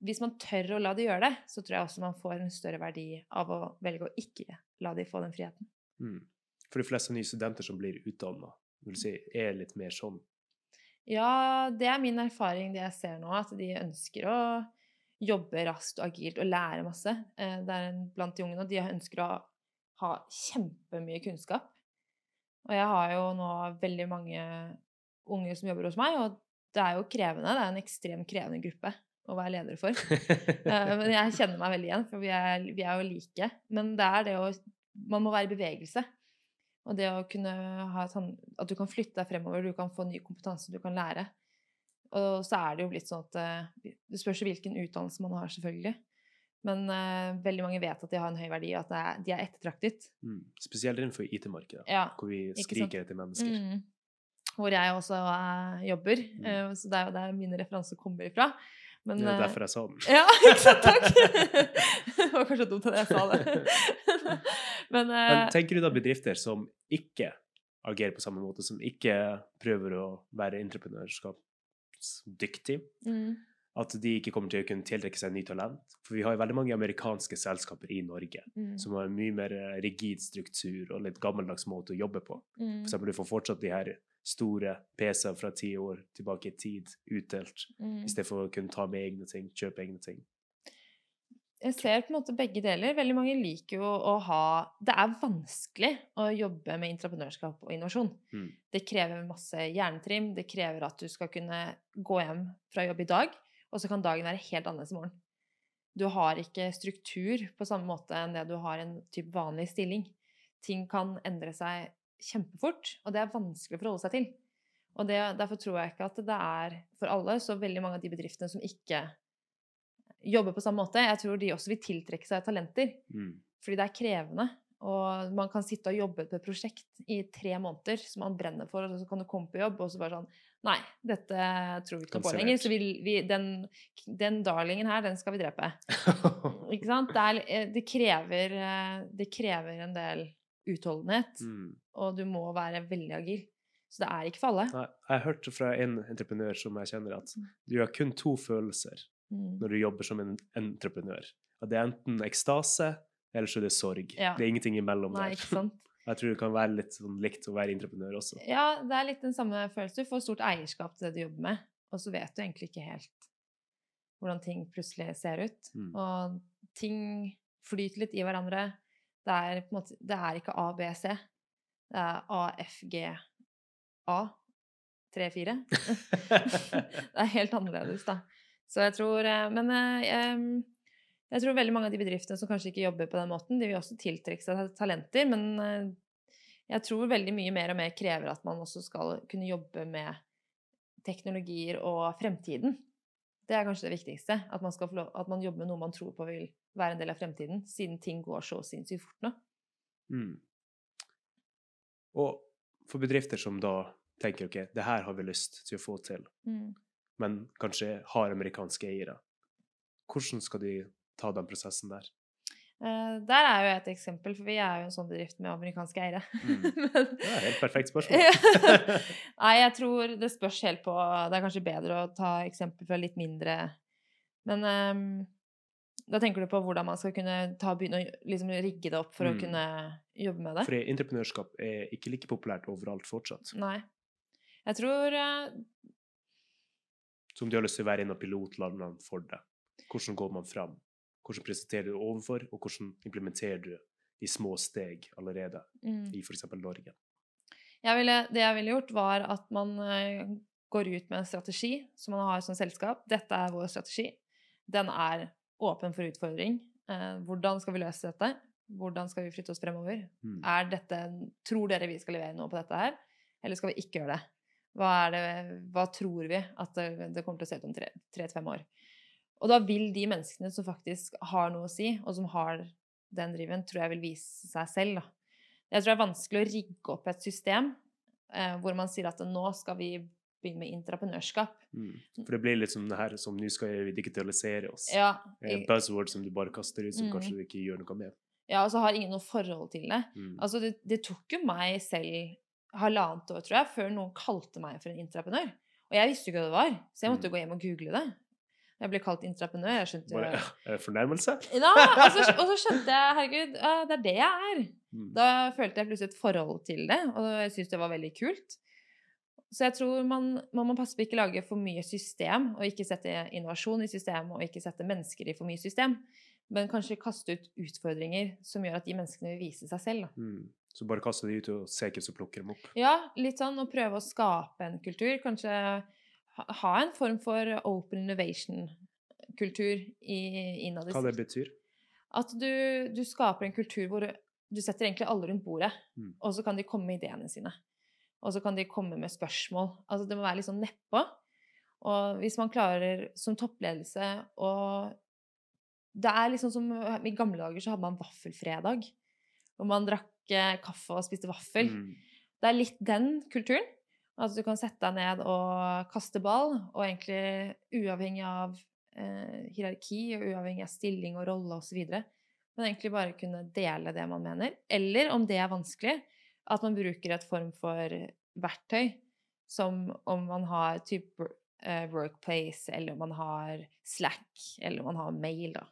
hvis man tør å la de gjøre det, så tror jeg også man får en større verdi av å velge å ikke la de få den friheten. Mm. For de fleste nye studenter som blir utdanna, si, er litt mer sånn. Ja, det er min erfaring, det jeg ser nå, at de ønsker å jobbe raskt og agilt og lære masse. Eh, Det er en blant de unge nå, de ønsker å ha kjempemye kunnskap. Og jeg har jo nå veldig mange unge som jobber hos meg, og det er jo krevende. Det er en ekstremt krevende gruppe å være leder for. Eh, Men jeg kjenner meg veldig igjen, for vi er, vi er jo like. Men det er det å Man må være i bevegelse. Og det å kunne ha et sånn At du kan flytte deg fremover, du kan få ny kompetanse, du kan lære. Og så er det jo blitt sånn at eh, Det spørs hvilken utdannelse man har, selvfølgelig. Men uh, veldig mange vet at de har en høy verdi, og at det er, de er ettertraktet. Mm. Spesielt innenfor IT-markedet, Ja. hvor vi skriker etter mennesker. Mm. Hvor jeg også uh, jobber. Mm. Uh, så det er jo der mine referanser kommer ifra. Men, Det er derfor jeg sa den. Ja, ikke sant? Takk! det var kanskje dumt at jeg sa det. Men, eh, Men tenker du da bedrifter som ikke agerer på samme måte, som ikke prøver å være entreprenørskapsdyktig, mm, at de ikke kommer til å kunne tiltrekke seg ny talent? For vi har jo veldig mange amerikanske selskaper i Norge mm, som har en mye mer eh, rigid struktur og litt gammeldags måte å jobbe på. mm, For eksempel, du får fortsatt de her store PC-er fra ti år tilbake i tid utdelt, mm. i stedet for å kunne ta med egne ting, kjøpe egne ting. Jeg ser på en måte begge deler. Veldig mange liker jo å ha Det er vanskelig å jobbe med entreprenørskap og innovasjon. Mm. Det krever masse hjernetrim. Det krever at du skal kunne gå hjem fra jobb i dag, og så kan dagen være helt annerledes i morgen. Du har ikke struktur på samme måte enn det du har en type vanlig stilling. Ting kan endre seg kjempefort, og det er vanskelig å forholde seg til. Og det, derfor tror jeg ikke at det er for alle, så veldig mange av de bedriftene som ikke jobbe på samme måte. Jeg tror de også vil tiltrekke seg talenter. Mm. Fordi det er krevende. Og man kan sitte og jobbe på et prosjekt i tre måneder som man brenner for, og så kan du komme på jobb, og så bare sånn Nei, dette tror vi ikke på lenger. Så vi, vi, den, den darlingen her, den skal vi drepe. Ikke sant? Det, er, eh, det, krever, eh, det krever en del utholdenhet, Mm. og du må være veldig agil. Så det er ikke for alle. Nei, jeg hørte fra en entreprenør som jeg kjenner, at du har kun to følelser Mm. når du jobber som en entreprenør. At det er enten ekstase, eller så er det sorg. Ja. Det er ingenting imellom Nei, der. ikke sant? Jeg tror det kan være litt sånn likt å være entreprenør også. Ja, det er litt den samme følelsen. Du får stort eierskap til det du jobber med, og så vet du egentlig ikke helt hvordan ting plutselig ser ut. Mm. Og ting flyter litt i hverandre. Det er, måte, det er ikke A, B, C. Det er A, F, G, A. 3, 4. det er helt annerledes, da. Så jeg tror eh, Men eh, jeg, jeg tror veldig mange av de bedriftene som kanskje ikke jobber på den måten, de vil også tiltrekke seg talenter, men eh, jeg tror veldig mye mer og mer krever at man også skal kunne jobbe med teknologier og fremtiden. Det er kanskje det viktigste. At man, lov, at man jobber med noe man tror på vil være en del av fremtiden, siden ting går så sinnssykt fort nå. Mm. Og for bedrifter som da tenker ok, det her har vi lyst til å få til, men kanskje har amerikanske eiere, hvordan skal de ta den prosessen der? Uh, der er jo et eksempel, for vi er jo en sånn bedrift med amerikanske eiere. Mm. Men- Det er et helt perfekt spørsmål. Nei, jeg tror det spørs helt på Det er kanskje bedre å ta eksempel fra litt mindre Men um, da tenker du på hvordan man skal kunne ta, begynne å liksom rigge det opp for Mm. å kunne jobbe med det? For entreprenørskap er ikke like populært overalt fortsatt. Nei. Jeg tror eh, Så om du har lyst til å være en av pilotlandene for det, hvordan går man fram? Hvordan presenterer du overfor, og hvordan implementerer du i små steg allerede mm. i f.eks. Norge? jeg ville, Det jeg ville gjort, var at man eh, går ut med en strategi som man har som selskap. Dette er vår strategi. Den er åpen for utfordring. Eh, hvordan skal vi løse dette? Hvordan skal vi flytte oss fremover? Mm. Dette, tror dere vi skal levere noe på dette her, eller skal vi ikke gjøre det? Hva, er det, hva tror vi at det, det kommer til å se ut om tre tre til fem år? Og da vil de menneskene som faktisk har noe å si, og som har den driven, tror jeg vil vise seg selv. Da. Jeg tror det er vanskelig å rigge opp et system eh, hvor man sier at nå skal vi begynne med intraprenørskap. Mm. For det blir litt som det her som nå skal vi digitalisere oss. Ja, En buzzword som du bare kaster ut, som Mm. kanskje du ikke gjør noe med. ja, og så har ingen noe forhold til det. Mm. Altså, det, det tok jo meg selv halvannet år, tror jeg, før noen kalte meg for en intraprenør. Og jeg visste jo ikke hva det var, så jeg måtte Mm. gå hjem og google det. Jeg ble kalt intraprenør. Jeg skjønte jo Bare, fornærmelse? ja, altså, Og så skjønte jeg herregud, det er det jeg er. Mm. Da følte jeg plutselig et forhold til det, og jeg syntes det var veldig kult. Så jeg tror man, man må passe på ikke lage for mye system, og ikke sette innovasjon i system, og ikke sette mennesker i for mye system. Men kanskje kaste ut utfordringer som gjør at de menneskene vil vise seg selv. Da. Mm. Så bare kaste de ut og se hvem som plukker dem opp. Ja, litt sånn å prøve å skape en kultur. Kanskje ha, en form for open innovation-kultur innad i Hva det betyr. At du, du skaper en kultur hvor du setter egentlig alle rundt bordet, Mm. og så kan de komme med ideene sine. Og så kan de komme med spørsmål. Altså det må være litt sånn nedpå. Og hvis man klarer som toppledelse å Det er liksom som I gamle dager så hadde man vaffelfredag. Hvor man drakk kaffe og spiste vaffel. Mm. Det er litt den kulturen. At du kan sette deg ned og kaste ball, og egentlig uavhengig av eh, hierarki og uavhengig av stilling og rolle osv. Men egentlig bare kunne dele det man mener. Eller om det er vanskelig, at man bruker et form for verktøy, som om man har type eh, Workplace, eller om man har Slack, eller om man har mail, da.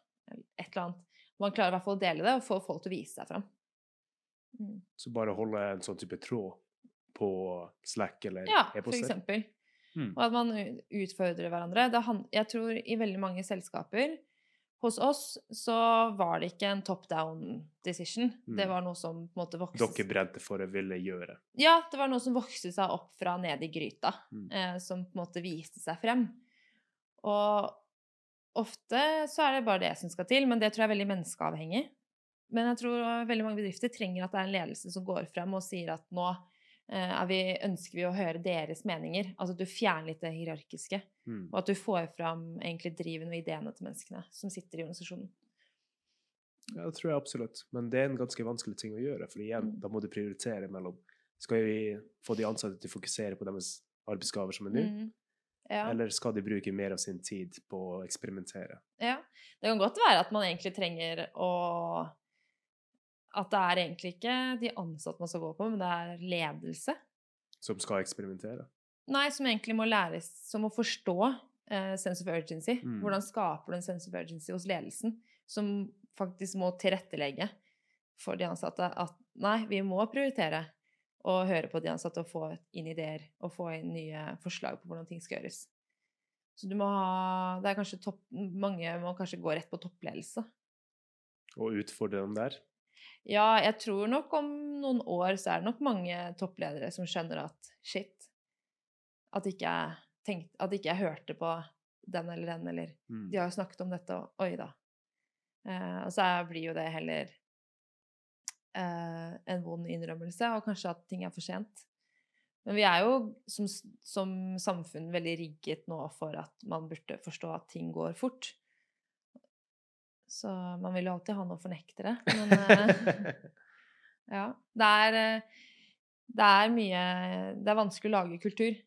Et eller annet. Man klarer i hvert fall å dele det og få folk til å vise seg fram. Mm. Så bare holde en sånn type tråd på Slack eller Ja, for e-poster. eksempel. Mm. Og at man utfordrer hverandre. Det han, jeg tror i veldig mange selskaper Hos oss så var det ikke en top down decision. Det Mm. var noe som på en måte vokste Dere brente for å ville gjøre. Ja, det var noe som vokste seg opp fra nede i gryta. Mm. Eh, som på en måte viste seg frem. Og ofte så er det bare det som skal til, men det tror jeg er veldig menneskeavhengig. Men jeg tror veldig mange bedrifter trenger at det er en ledelse som går frem og sier at nå eh, vi, ønsker vi å høre deres meninger. Altså at du fjerner litt det hierarkiske, Mm. og at du får fram egentlig driven og ideene til menneskene som sitter i organisasjonen. Ja, det tror jeg absolutt. Men det er en ganske vanskelig ting å gjøre. For igjen, Mm. da må du prioritere mellom Skal vi få de ansatte til å fokusere på deres arbeidsgaver som er nå, Mm. Ja. eller skal de bruke mer av sin tid på å eksperimentere? Ja. Det kan godt være at man egentlig trenger å At det er egentlig ikke de ansatte man skal gå på, men det er ledelse. Som skal eksperimentere? Nei, som egentlig må læres Som å forstå eh, sense of urgency. Mm. Hvordan skaper du en sense of urgency hos ledelsen? Som faktisk må tilrettelegge for de ansatte at nei, vi må prioritere å høre på de ansatte og få inn ideer og få inn nye forslag på hvordan ting skal gjøres. Så du må ha Det er kanskje topp Mange må kanskje gå rett på toppledelse. Og utfordre dem der? Ja, jeg tror nok om noen år så er det nok mange toppledere som skjønner at shit At ikke jeg tenkte At ikke jeg hørte på den eller den, eller Mm. De har jo snakket om dette, og oi da. Eh, og så blir jo det heller eh, en vond innrømmelse, og kanskje at ting er for sent. Men vi er jo som, som samfunn veldig rigget nå for at man burde forstå at ting går fort. Så man vil jo alltid ha noen fornektere. Men eh, ja. Det er, eh, det er mye Det er vanskelig å lage kultur.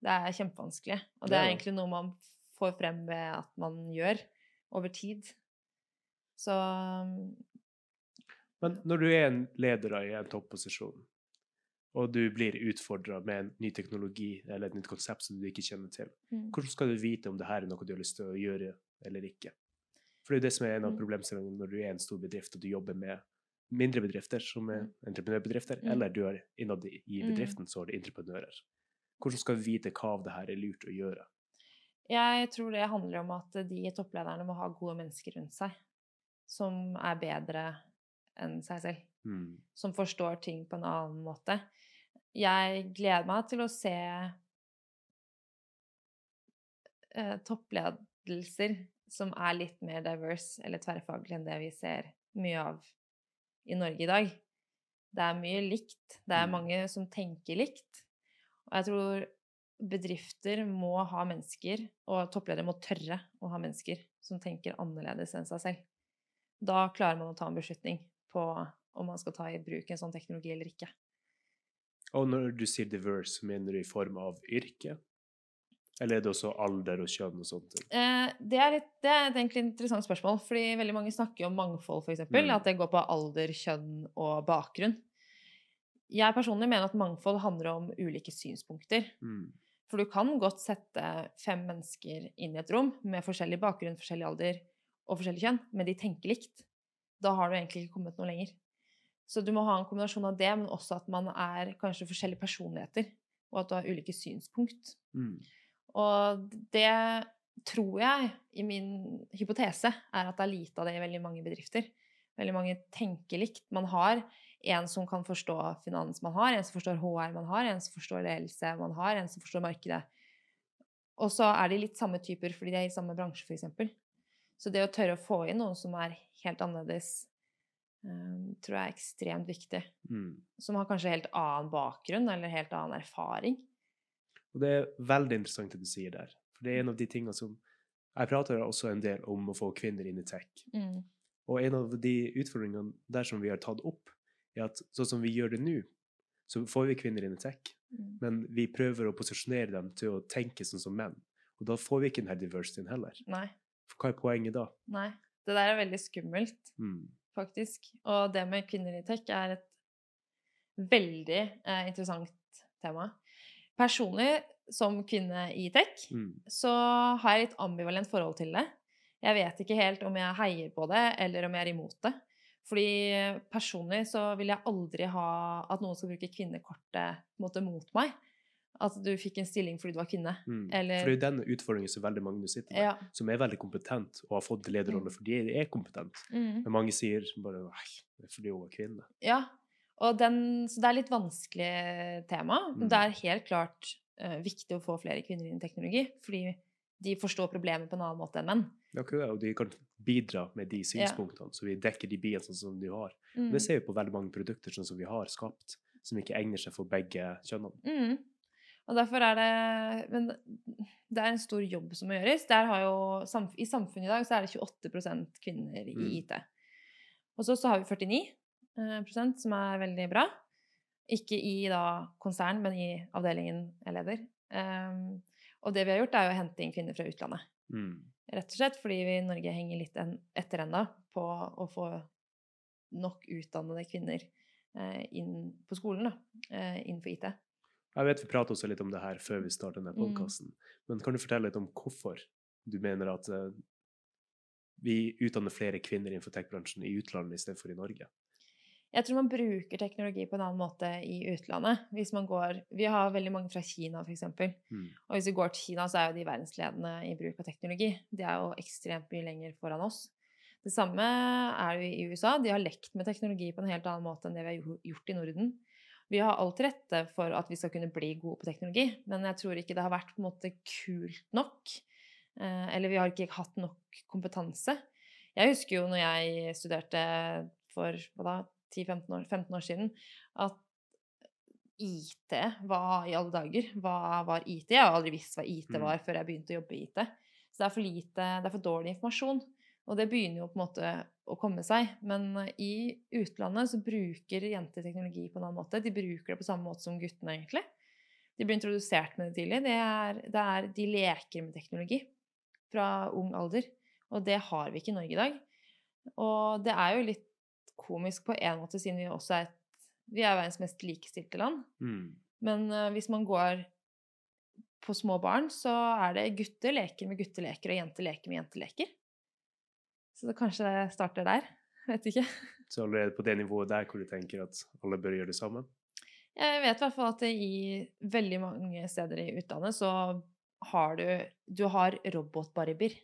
Det er kjempevanskelig. Og det Det er egentlig noe man får frem ved at man gjør over tid. Så Men når du er en leder i en topposisjon, og du blir utfordra med en ny teknologi eller et nytt konsept som du ikke kjenner til, mm, hvordan skal du vite om det her er noe du har lyst til å gjøre eller ikke? For det er jo det som er en av Mm. problemstillingene når du er en stor bedrift og du jobber med mindre bedrifter som er Mm. entreprenørbedrifter, Mm. eller du er innad i i Mm. bedriften så er det entreprenører. Hvordan skal vi vite hva av det her er lurt å gjøre? jeg tror det handler om at de topplederne må ha gode mennesker rundt seg. Som er bedre enn seg selv. Mm. som forstår ting på en annen måte. Jeg gleder meg til å se eh, toppledelser som er litt mer diverse eller tverrfaglig enn det vi ser mye av i Norge i dag. Det er mye likt. Det er Mm. mange som tenker likt. Og jeg tror bedrifter må ha mennesker, og toppledere må tørre å ha mennesker som tenker annerledes enn seg selv. Da klarer man å ta en beslutning på om man skal ta i bruk en sånn teknologi eller ikke. Og når du sier diverse, mener du i form av yrke? Eller er det også alder og kjønn og sånne ting? Eh, det, er litt, det er et egentlig interessant spørsmål, fordi veldig mange snakker om mangfold, f.eks. Mm. At det går på alder, kjønn og bakgrunn. Jeg personlig mener at mangfold handler om ulike synspunkter. Mm. For du kan godt sette fem mennesker inn i et rom med forskjellig bakgrunn, forskjellig alder og forskjellig kjønn, men de tenker likt. Da har du egentlig ikke kommet noe lenger. Så du må ha en kombinasjon av det, men også at man er kanskje forskjellige personligheter, og at du har ulike synspunkt. Mm. Og det tror jeg, i min hypotese, er at det er lite av det i veldig mange bedrifter. Veldig mange tenker likt. Man har en som kan forstå finans man har, en som forstår HR man har, en som forstår ledelse man har, en som forstår markedet. Og så er de litt samme typer fordi de er i samme bransje, f.eks. Så det å tørre å få inn noen som er helt annerledes, eh, tror jeg er ekstremt viktig. Mm. Som har kanskje helt annen bakgrunn eller helt annen erfaring. Og det er veldig interessant det du sier der. For det er en av de tingene som Jeg prater også en del om å få kvinner inn i tech. Mm. Og en av de utfordringene der som vi har tatt opp, er at sånn som vi gjør det nå, så får vi kvinner inn i tech, Mm. men vi prøver å posisjonere dem til å tenke sånn som menn. Og da får vi ikke denne diversityen heller. Nei. For hva er poenget da? Nei. Det der er veldig skummelt, Mm. faktisk. Og det med kvinner i tech er et veldig eh, interessant tema. Personlig, som kvinne i tech, Mm. så har jeg litt ambivalent forhold til det. Jeg vet ikke helt om jeg heier på det, eller om jeg er imot det. Fordi personlig så vil jeg aldri ha at noen skal bruke kvinnekortet måte mot meg. At du fikk en stilling fordi du var kvinne. Mm. Eller- For det er jo den utfordringen som veldig mange sitter med, Ja. som er veldig kompetent og har fått lederrolle Mm. fordi de er kompetent. Mm. Men mange sier bare nei, det er fordi hun er kvinne. Ja, og den, så det er litt vanskelig tema. Mm. det er helt klart uh, viktig å få flere kvinner inn i teknologi, fordi de forstår problemet på en annen måte enn menn. Ja, og de kan bidra med de synspunktene, så vi dekker de biene sånn som de har. Mm. Det ser vi på veldig mange produkter sånn som vi har skapt. som ikke egner seg for begge kjønnene. Mm. Og derfor er det Men det er en stor jobb som må gjøres. Jo, I samfunnet i dag så er det 28% kvinner i Mm. IT. Og så, så har vi 49 eh, prosent, som er veldig bra. Ikke i da konsern, men i avdelingen jeg leder. Um, og det vi har gjort, er å hente inn kvinner fra utlandet. Mm. Rett og slett fordi vi i Norge henger litt en, etter ennå på å få nok utdannede kvinner eh, inn på skolen, da, eh, innenfor IT. Jeg vet vi pratet også litt om det her før vi startet denne Mm. men kan du fortelle litt om hvorfor du mener at eh, vi utdanner flere kvinner innenfor tech-bransjen i utlandet istedenfor i Norge? Jeg tror man bruker teknologi på en annen måte i utlandet. Hvis man går, Vi har veldig mange fra Kina, f.eks. Mm. Og hvis vi går til Kina, så er jo de verdensledende i bruk av teknologi. De er jo ekstremt mye lenger foran oss. Det samme er det i USA. De har lekt med teknologi på en helt annen måte enn det vi har gjort i Norden. Vi har alt til rette for at vi skal kunne bli gode på teknologi, men jeg tror ikke det har vært på en måte kult nok. Eh, eller vi har ikke hatt nok kompetanse. Jeg husker jo når jeg studerte for hva da, 10-15 år, 15 år siden, at IT Hva i alle dager? Hva var IT? Jeg har aldri visst hva IT Mm. var før jeg begynte å jobbe i IT. Så det er for lite, det er for dårlig informasjon. Og det begynner jo på en måte å komme seg. Men i utlandet så bruker jenter teknologi på en annen måte. De bruker det på samme måte som guttene, egentlig. De blir introdusert med det tidlig. Det er, det er, de leker med teknologi fra ung alder. Og det har vi ikke i Norge i dag. Og det er jo litt komisk på en måte, siden vi også er et Vi er verdens mest likestilte land. Mm. Men uh, hvis man går på små barn, så er det gutter leker med gutteleker, og jenter leker med jenteleker. Så det, kanskje det starter der. Vet ikke. Så allerede på det nivået der hvor du tenker at alle bør gjøre det samme? Jeg vet i hvert fall at i veldig mange steder i utlandet så har du Du har robotbarbier.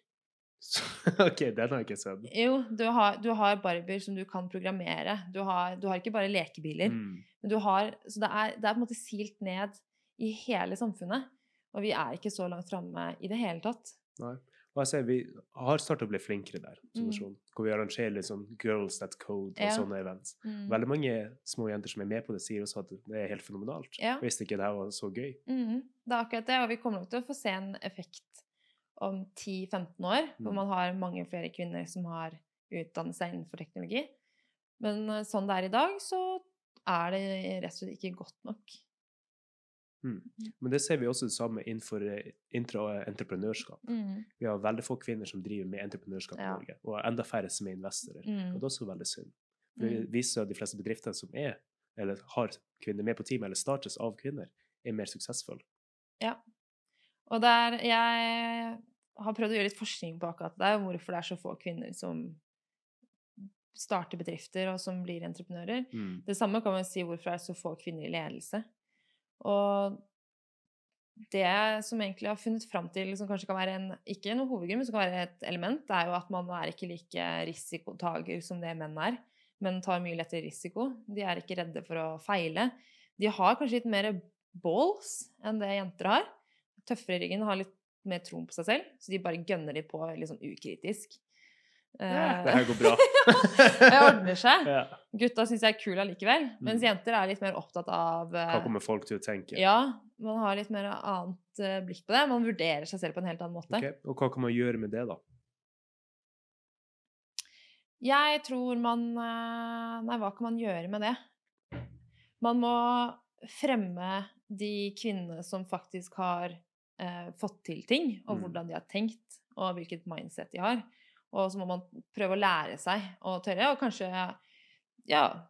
OK, den har jeg ikke sett. Jo, du har, du har barbier som du kan programmere. Du har, du har ikke bare lekebiler. Mm. Men du har, så det er, det er på en måte silt ned i hele samfunnet. Og vi er ikke så langt framme i det hele tatt. Nei. Og jeg ser Vi har startet å bli flinkere der, som Mm. nasjon, hvor vi arrangerer sånn Girls That Code og Ja. sånne events. Mm. Veldig mange små jenter som er med på det, sier også at det er helt fenomenalt. Ja. Hvis ikke det her var så gøy. Mm. Det er akkurat det, og vi kommer nok til å få se en effekt om 10-15 år, hvor Mm. man har mange flere kvinner som har utdannet seg innenfor teknologi. Men eh, sånn det er i dag, så er det rett og slett ikke godt nok. Men det ser vi også det samme innenfor eh, intraentreprenørskap. Mm. Vi har veldig få kvinner som driver med entreprenørskap i Ja. Norge, og enda færre som er investorer. Og Mm. det er også veldig synd. For Det Mm. viser at de fleste bedriftene som er, eller har kvinner med på teamet, eller startes av kvinner, er mer suksessfulle. Og der jeg har prøvd å gjøre litt forskning på akkurat det, hvorfor det er så få kvinner som starter bedrifter og som blir entreprenører. Mm. Det samme kan man si hvorfor det er så få kvinner i ledelse. Og det som egentlig har funnet fram til, som kanskje kan være en, ikke noe hovedgrunn, men som kan være et element, det er jo at man er ikke like risikotager som det menn er. Menn tar mye lettere risiko. De er ikke redde for å feile. De har kanskje litt mer balls enn det jenter har. Tøffere i ryggen, har litt mer troen på seg selv, så de bare gønner de på litt sånn ukritisk. Ja, Eh, det her går bra. det ordner seg. ja. Gutta syns jeg er kule allikevel, mens Mm. jenter er litt mer opptatt av eh, Hva kommer folk til å tenke? Ja, man har litt mer annet eh, blikk på det. Man vurderer seg selv på en helt annen måte. Ok, Og hva kan man gjøre med det, da? Jeg tror man Nei, hva kan man gjøre med det? Man må fremme de kvinnene som faktisk har eh, fått til ting, og Mm. hvordan de har tenkt, og hvilket mindset de har. Og så må man prøve å lære seg å tørre, og kanskje ja,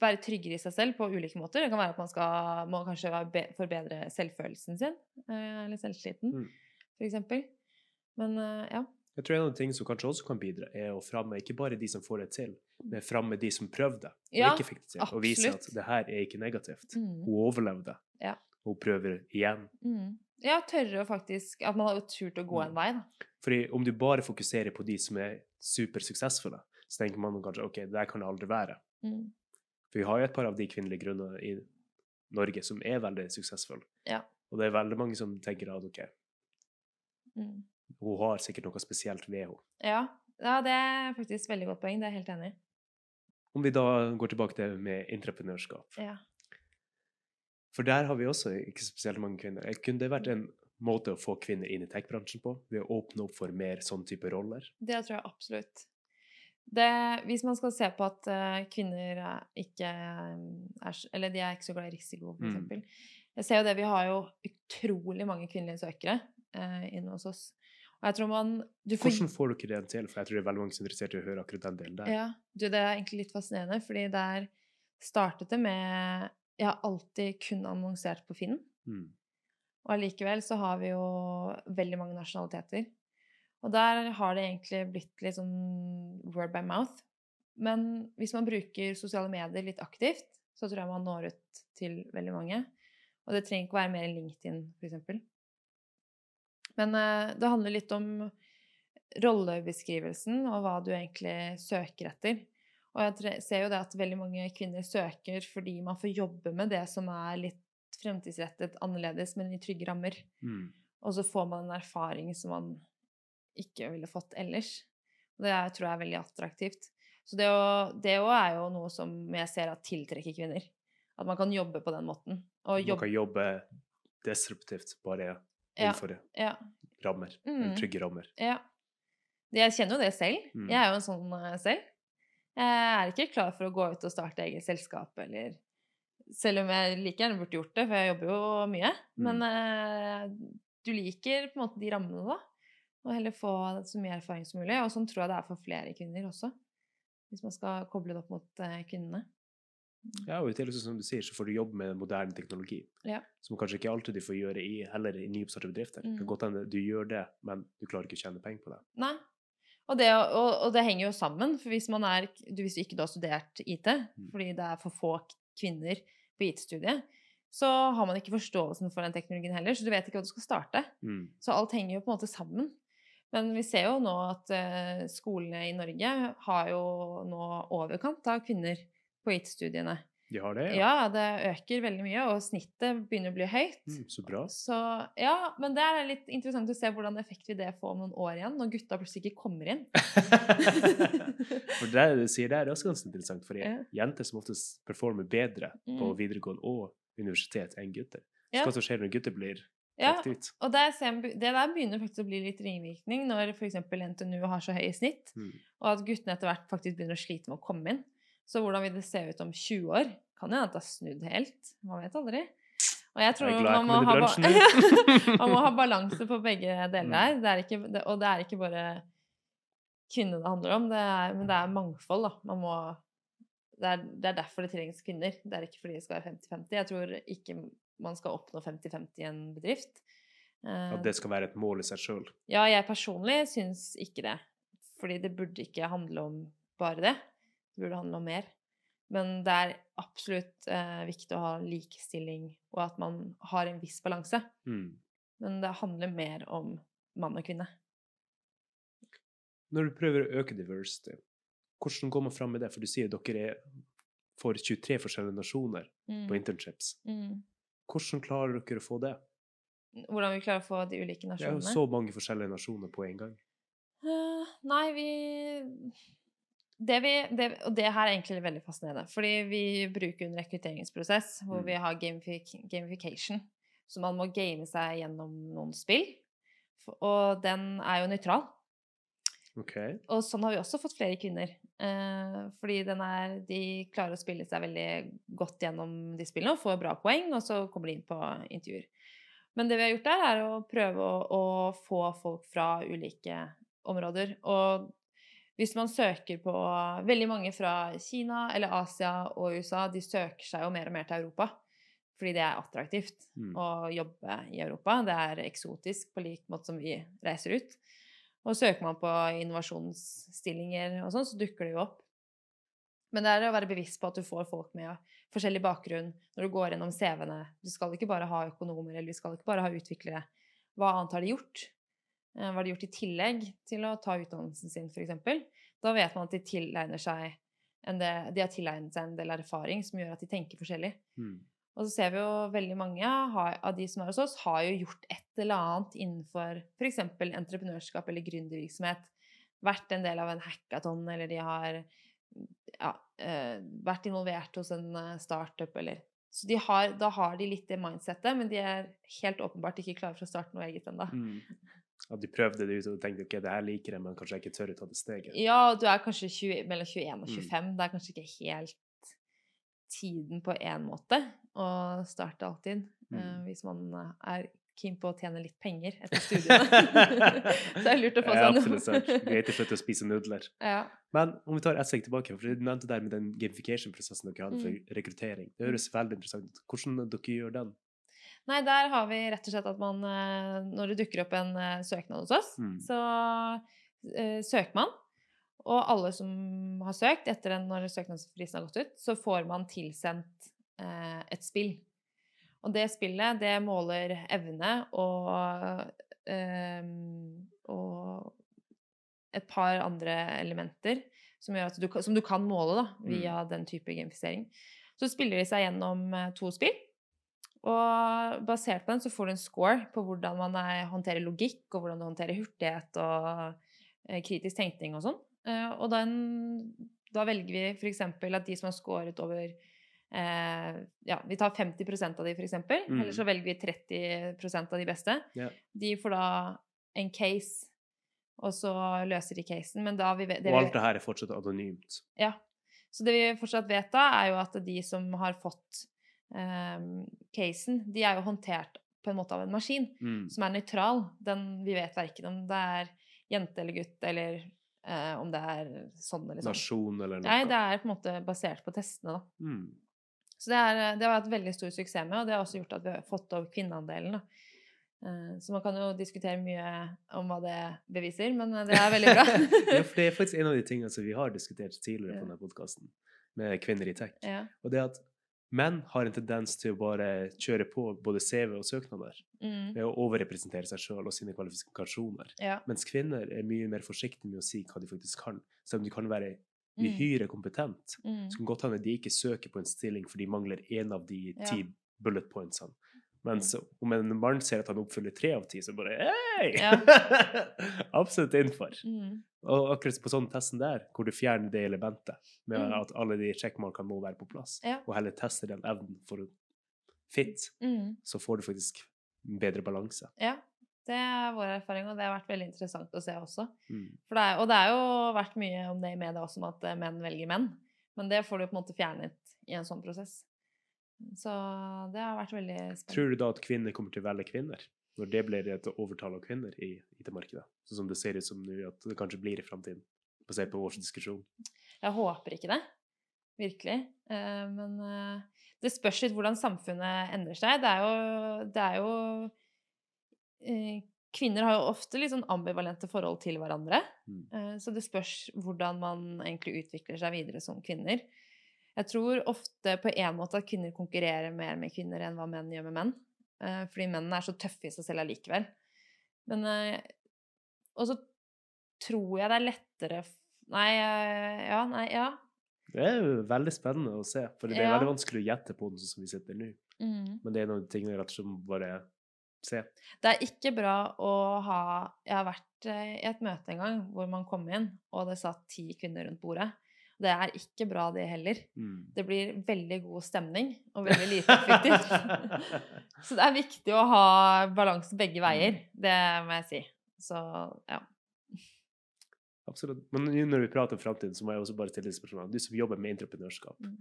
være tryggere i seg selv på ulike måter. Det kan være at man skal, må kanskje forbedre selvfølelsen sin, eh, eller selvtilliten, Mm. eksempel. Men eh, ja. Jeg tror en av de tingene som kanskje også kan bidra, er å framme ikke bare de som får det til, men framme de som prøvde og Ja, ikke fikk det til, og vise at det her er ikke negativt. Mm. Hun overlevde. Ja. Hun prøver igjen. Mm. Ja, tørre å faktisk At man har turt å gå Mm. en vei, da. Fordi om du bare fokuserer på de som er supersuksessfulle, så tenker man kanskje ok, det der kan det aldri være. Mm. For vi har jo et par av de kvinnelige grunnene i Norge som er veldig suksessfulle. Ja. Og det er veldig mange som tenker at ok, Mm. hun har sikkert noe spesielt ved henne. Ja. ja, det er faktisk veldig godt poeng. Det er jeg helt enig i. Om vi da går tilbake til med entreprenørskap. Ja. For der har vi også ikke spesielt mange kvinner. Eh, Kunne det vært en måte å få kvinner inn i tech-bransjen på? Ved å åpne opp for mer sånn type roller? Det tror jeg absolutt. Det, hvis man skal se på at eh, kvinner er ikke eh, er, Eller de er ikke så glad i risiko, for Mm. eksempel. Jeg ser jo det, vi har jo utrolig mange kvinnelige søkere eh, inne hos oss. Og jeg tror man du får, Hvordan får dere det til? For jeg tror det er veldig mange som er interessert i å høre akkurat den delen der. Ja, du, det er egentlig litt fascinerende, fordi der startet det med Jeg har alltid kun annonsert på Finn. Mm. Og allikevel så har vi jo veldig mange nasjonaliteter. Og der har det egentlig blitt litt sånn word by mouth. Men hvis man bruker sosiale medier litt aktivt, så tror jeg man når ut til veldig mange. Og det trenger ikke være mer enn LinkedIn, f.eks. Men eh, det handler litt om rollebeskrivelsen og hva du egentlig søker etter. Og jeg ser jo det at veldig mange kvinner søker fordi man får jobbe med det som er litt fremtidsrettet, annerledes, men i trygge rammer. Mm. Og så får man en erfaring som man ikke ville fått ellers. Og det er, tror jeg er veldig attraktivt. Så det, òg er jo noe som jeg ser at tiltrekker kvinner. At man kan jobbe på den måten. Og Man kan jobbe disruptivt, bare innenfor ja, rammer. Mm. Trygge rammer. ja. Jeg kjenner jo det selv. Mm. Jeg er jo en sånn eh, selv. Jeg er ikke klar for å gå ut og starte eget selskap, eller Selv om jeg like gjerne burde gjort det, for jeg jobber jo mye. Men eh, du liker på en måte de rammene, da. Og heller få så mye erfaring som mulig. Og sånn tror jeg det er for flere kvinner også. Hvis man skal koble det opp mot eh, kvinnene. Ja, og i tillegg, som du sier, så får du jobbe med moderne teknologi. Ja. Som kanskje ikke alltid du får gjøre i, heller i nyoppstartede bedrifter. Det Mm. kan godt hende du gjør det, men du klarer ikke å tjene penger på det. Nei. Og det, og, og det henger jo sammen. For hvis man er du, Hvis ikke du har studert IT, Mm. fordi det er for få kvinner på IT-studiet, så har man ikke forståelsen for den teknologien heller, så du vet ikke hva du skal starte. Mm. Så alt henger jo på en måte sammen. Men vi ser jo nå at uh, skolene i Norge har jo nå overkant av kvinner på IT-studiene. De har det, Ja, ja, det øker veldig mye, og snittet begynner å bli høyt. Mm, så bra. Så ja, men det er litt interessant å se hvordan effekt vil det få om noen år igjen, når gutta plutselig ikke kommer inn. for det du sier der, er også ganske interessant, for Ja. jenter som oftest performer bedre på Mm. videregående og universitet enn gutter. Så Ja. hva som skjer når gutter blir Ja, og det der begynner faktisk å bli litt ringvirkning når f.eks. NTNU har så høye snitt, Mm. og at guttene etter hvert faktisk begynner å slite med å komme inn. Så hvordan vil det se ut om 20 år? Kan jo hende at det har snudd helt. Man vet aldri. Og jeg tror Jeg man må, ha man må ha balanse på begge deler Mm. er ikke, det, og det er ikke bare kvinner det handler om, det er, men det er mangfold. Da. Man må, det, er, det er derfor det trengs kvinner. Det er ikke fordi det skal være 50-50. Jeg tror ikke man skal oppnå 50-50 i en bedrift. Eh, At det skal være et mål i seg sjøl. ja, jeg personlig syns ikke det. Fordi det burde ikke handle om bare det. Det burde handle om mer. Men det er absolutt eh, viktig å ha likestilling, og at man har en viss balanse. Mm. Men det handler mer om mann og kvinne. Når du prøver å øke diversity, hvordan går man fram med det? For du sier dere er for 23 forskjellige nasjoner Mm. på internships. Mm. Hvordan klarer dere å få det? Hvordan vi klarer å få de ulike nasjonene? Det er jo så mange forskjellige nasjoner på en gang. Uh, nei, vi det vi, det, Og det her er egentlig veldig fascinerende. Fordi vi bruker en rekrutteringsprosess hvor Mm. vi har gamific, gamification. Så man må game seg gjennom noen spill. Og den er jo nøytral. Okay. Og sånn har vi også fått flere kvinner. Eh, fordi den er, de klarer å spille seg veldig godt gjennom de spillene og får bra poeng, og så kommer de inn på intervjuer. Men det vi har gjort der, er å prøve å, å få folk fra ulike områder. Og hvis man søker på Veldig mange fra Kina eller Asia og USA, de søker seg jo mer og mer til Europa. Fordi det er attraktivt Mm. å jobbe i Europa. Det er eksotisk på lik måte som vi reiser ut. Og søker man på innovasjonsstillinger og sånn, så dukker det jo opp. Men det er å være bevisst på at du får folk med forskjellig bakgrunn når du går gjennom CV-ene. Du skal ikke bare ha økonomer, eller vi skal ikke bare ha utviklere. Hva annet har de gjort? Eh, de har gjort i tillegg til å ta utdannelsen sin, f.eks.? Da vet man at de tilegner seg en del, de har tilegnet seg en del erfaring som gjør at de tenker forskjellig. Mm. Og så ser vi jo veldig mange av de som er hos oss, har jo gjort et eller annet innenfor f.eks. entreprenørskap eller gründervirksomhet. Vært en del av en hackathon, eller de har ja, eh, vært involvert hos en eh, startup eller Så de har, da har de litt det mindsettet, men de er helt åpenbart ikke klare for å starte noe eget ennå. Mm. At de prøvde det ut og tenkte ok, det her liker jeg, men kanskje jeg ikke tør å ta det steget. Ja, du er kanskje 20, mellom 21 og Mm. 25. Det er kanskje ikke helt tiden på én måte å starte alltid. Mm. Uh, hvis man eh, er keen på å tjene litt penger etter studiene. så det er lurt å få seg noe. absolutt sant. Greit å slutte å spise nudler. Ja. Men om vi tar ett steg tilbake, for du nevnte der med den gamification-prosessen dere hadde Mm. for rekruttering. Det høres veldig interessant ut. Hvordan dere gjør den? Nei, der har vi rett og slett at man eh, Når det dukker opp en eh, søknad hos oss, Mm. så uh, søker man. Og alle som har søkt, etter den når søknadsfristen har gått ut, så får man tilsendt uh, et spill. Og det spillet, det måler evne og uh, og et par andre elementer som, du, som du kan måle da, via den type gamifisering. Så spiller de seg gjennom to spill. Og basert på den så får du en score på hvordan man er, håndterer logikk, og hvordan du håndterer hurtighet og eh, kritisk tenkning og sånn. Eh, og den, da velger vi f.eks. at de som har scoret over eh, Ja, vi tar 50% av de, f.eks. Mm. Eller så velger vi 30% av de beste. Yeah. De får da en case, og så løser de casen. Men da vi, det Og alt det her er fortsatt anonymt. ja. Så det vi fortsatt vet da, er jo at de som har fått ehm, casen, de er jo håndtert på en måte av en maskin Mm. som er nøytral. Den, vi vet verken om det er jente eller gutt, eller eh, om det er sånn eller sånn. Nasjon eller noe. Nei, det er på en måte basert på testene, da. Mm. Så det, er, det har vært veldig stor suksess med, og det har også gjort at vi har fått opp kvinneandelen. da. Eh, Så man kan jo diskutere mye om hva det beviser, men eh, det er veldig bra. ja, for det er faktisk en av de tingene som vi har diskutert tidligere på denne podkasten, med kvinner i tech. ja. Og det at menn har en tendens til å bare kjøre på både CV og søknader Mm. ved å overrepresentere seg sjøl og sine kvalifikasjoner. ja. Mens kvinner er mye mer forsiktige med å si hva de faktisk kan. Selv om de kan være Mm. uhyre kompetent, Mm. så kan godt hende de ikke søker på en stilling for de mangler én av de Ja. ti bullet pointsene. Mens om en mann ser at han oppfyller tre av ti, så bare hei! Ja. Absolutt innenfor. Mm. Og akkurat på sånn testen der, hvor du fjerner det elementet med Mm. at alle de sjekkmarkene må være på plass, Ja. og heller tester den evnen for å fit, Mm. så får du faktisk bedre balanse. Ja, det er vår erfaring, og det har vært veldig interessant å se også. Mm. Det er, og det har jo vært mye om det i media også, om at eh, menn velger menn. Men det får du på en måte fjernet i en sånn prosess. Så det har vært veldig spennende. Tror du da at kvinner kommer til å velge kvinner? Når det blir et overtall av kvinner i IT-markedet? Sånn som det ser ut som nå, at det kanskje blir i framtiden? Basert på vår diskusjon. Jeg håper ikke det. Virkelig. Eh, Men eh, det spørs litt hvordan samfunnet endrer seg. Det er jo, det er jo eh, Kvinner har jo ofte litt sånn ambivalente forhold til hverandre. Mm. Så det spørs hvordan man egentlig utvikler seg videre som kvinner. Jeg tror ofte på en måte at kvinner konkurrerer mer med kvinner enn hva menn gjør med menn. Eh, Fordi mennene er så tøffe i seg selv allikevel. Men eh, Og så tror jeg det er lettere Nei, eh, ja, nei, ja. Det er jo veldig spennende å se, for det er Ja. veldig vanskelig å gjette på den sånn som vi sitter nå. Mm. Men det er noen ting rett og slett bare se. Det er ikke bra å ha Jeg har vært i et møte en gang hvor man kom inn, og det satt ti kvinner rundt bordet. Det er ikke bra, det heller. Mm. Det blir veldig god stemning og veldig lite effektivt. Så det er viktig å ha balanse begge veier. Det må jeg si. Så ja. Absolutt. Men nå når vi prater om framtiden, så må jeg også bare stille spørsmål. Du som jobber med entreprenørskap. Mm.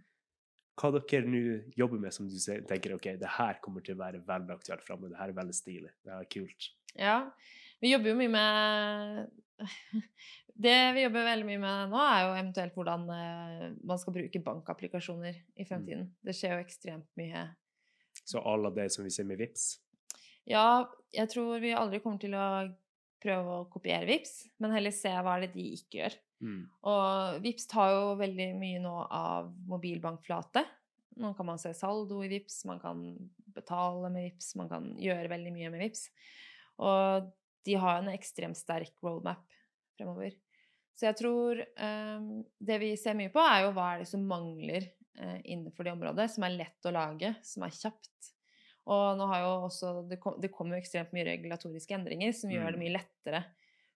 Hva dere nå jobber med som du tenker ok, det her kommer til å være veldig aktuelt framover, det her er veldig stilig, det her er kult. Ja, vi jobber jo mye med Det vi jobber veldig mye med nå, er jo eventuelt hvordan eh, man skal bruke bankapplikasjoner i fremtiden. Det skjer jo ekstremt mye. Så alle det som vi ser med VIPS. Ja, jeg tror vi aldri kommer til å prøve å kopiere VIPS, men heller se hva er det de ikke gjør. Mm. Og VIPS tar jo veldig mye nå av mobilbankflate. Nå kan man se saldo i VIPS, man kan betale med VIPS, man kan gjøre veldig mye med VIPS. Og de har en ekstremt sterk roadmap fremover. Så jeg tror eh, det vi ser mye på, er jo hva er det som mangler eh, innenfor det området, som er lett å lage, som er kjapt. Og nå har jo også, det, kom, det kommer jo ekstremt mye regulatoriske endringer som gjør det Mm. mye lettere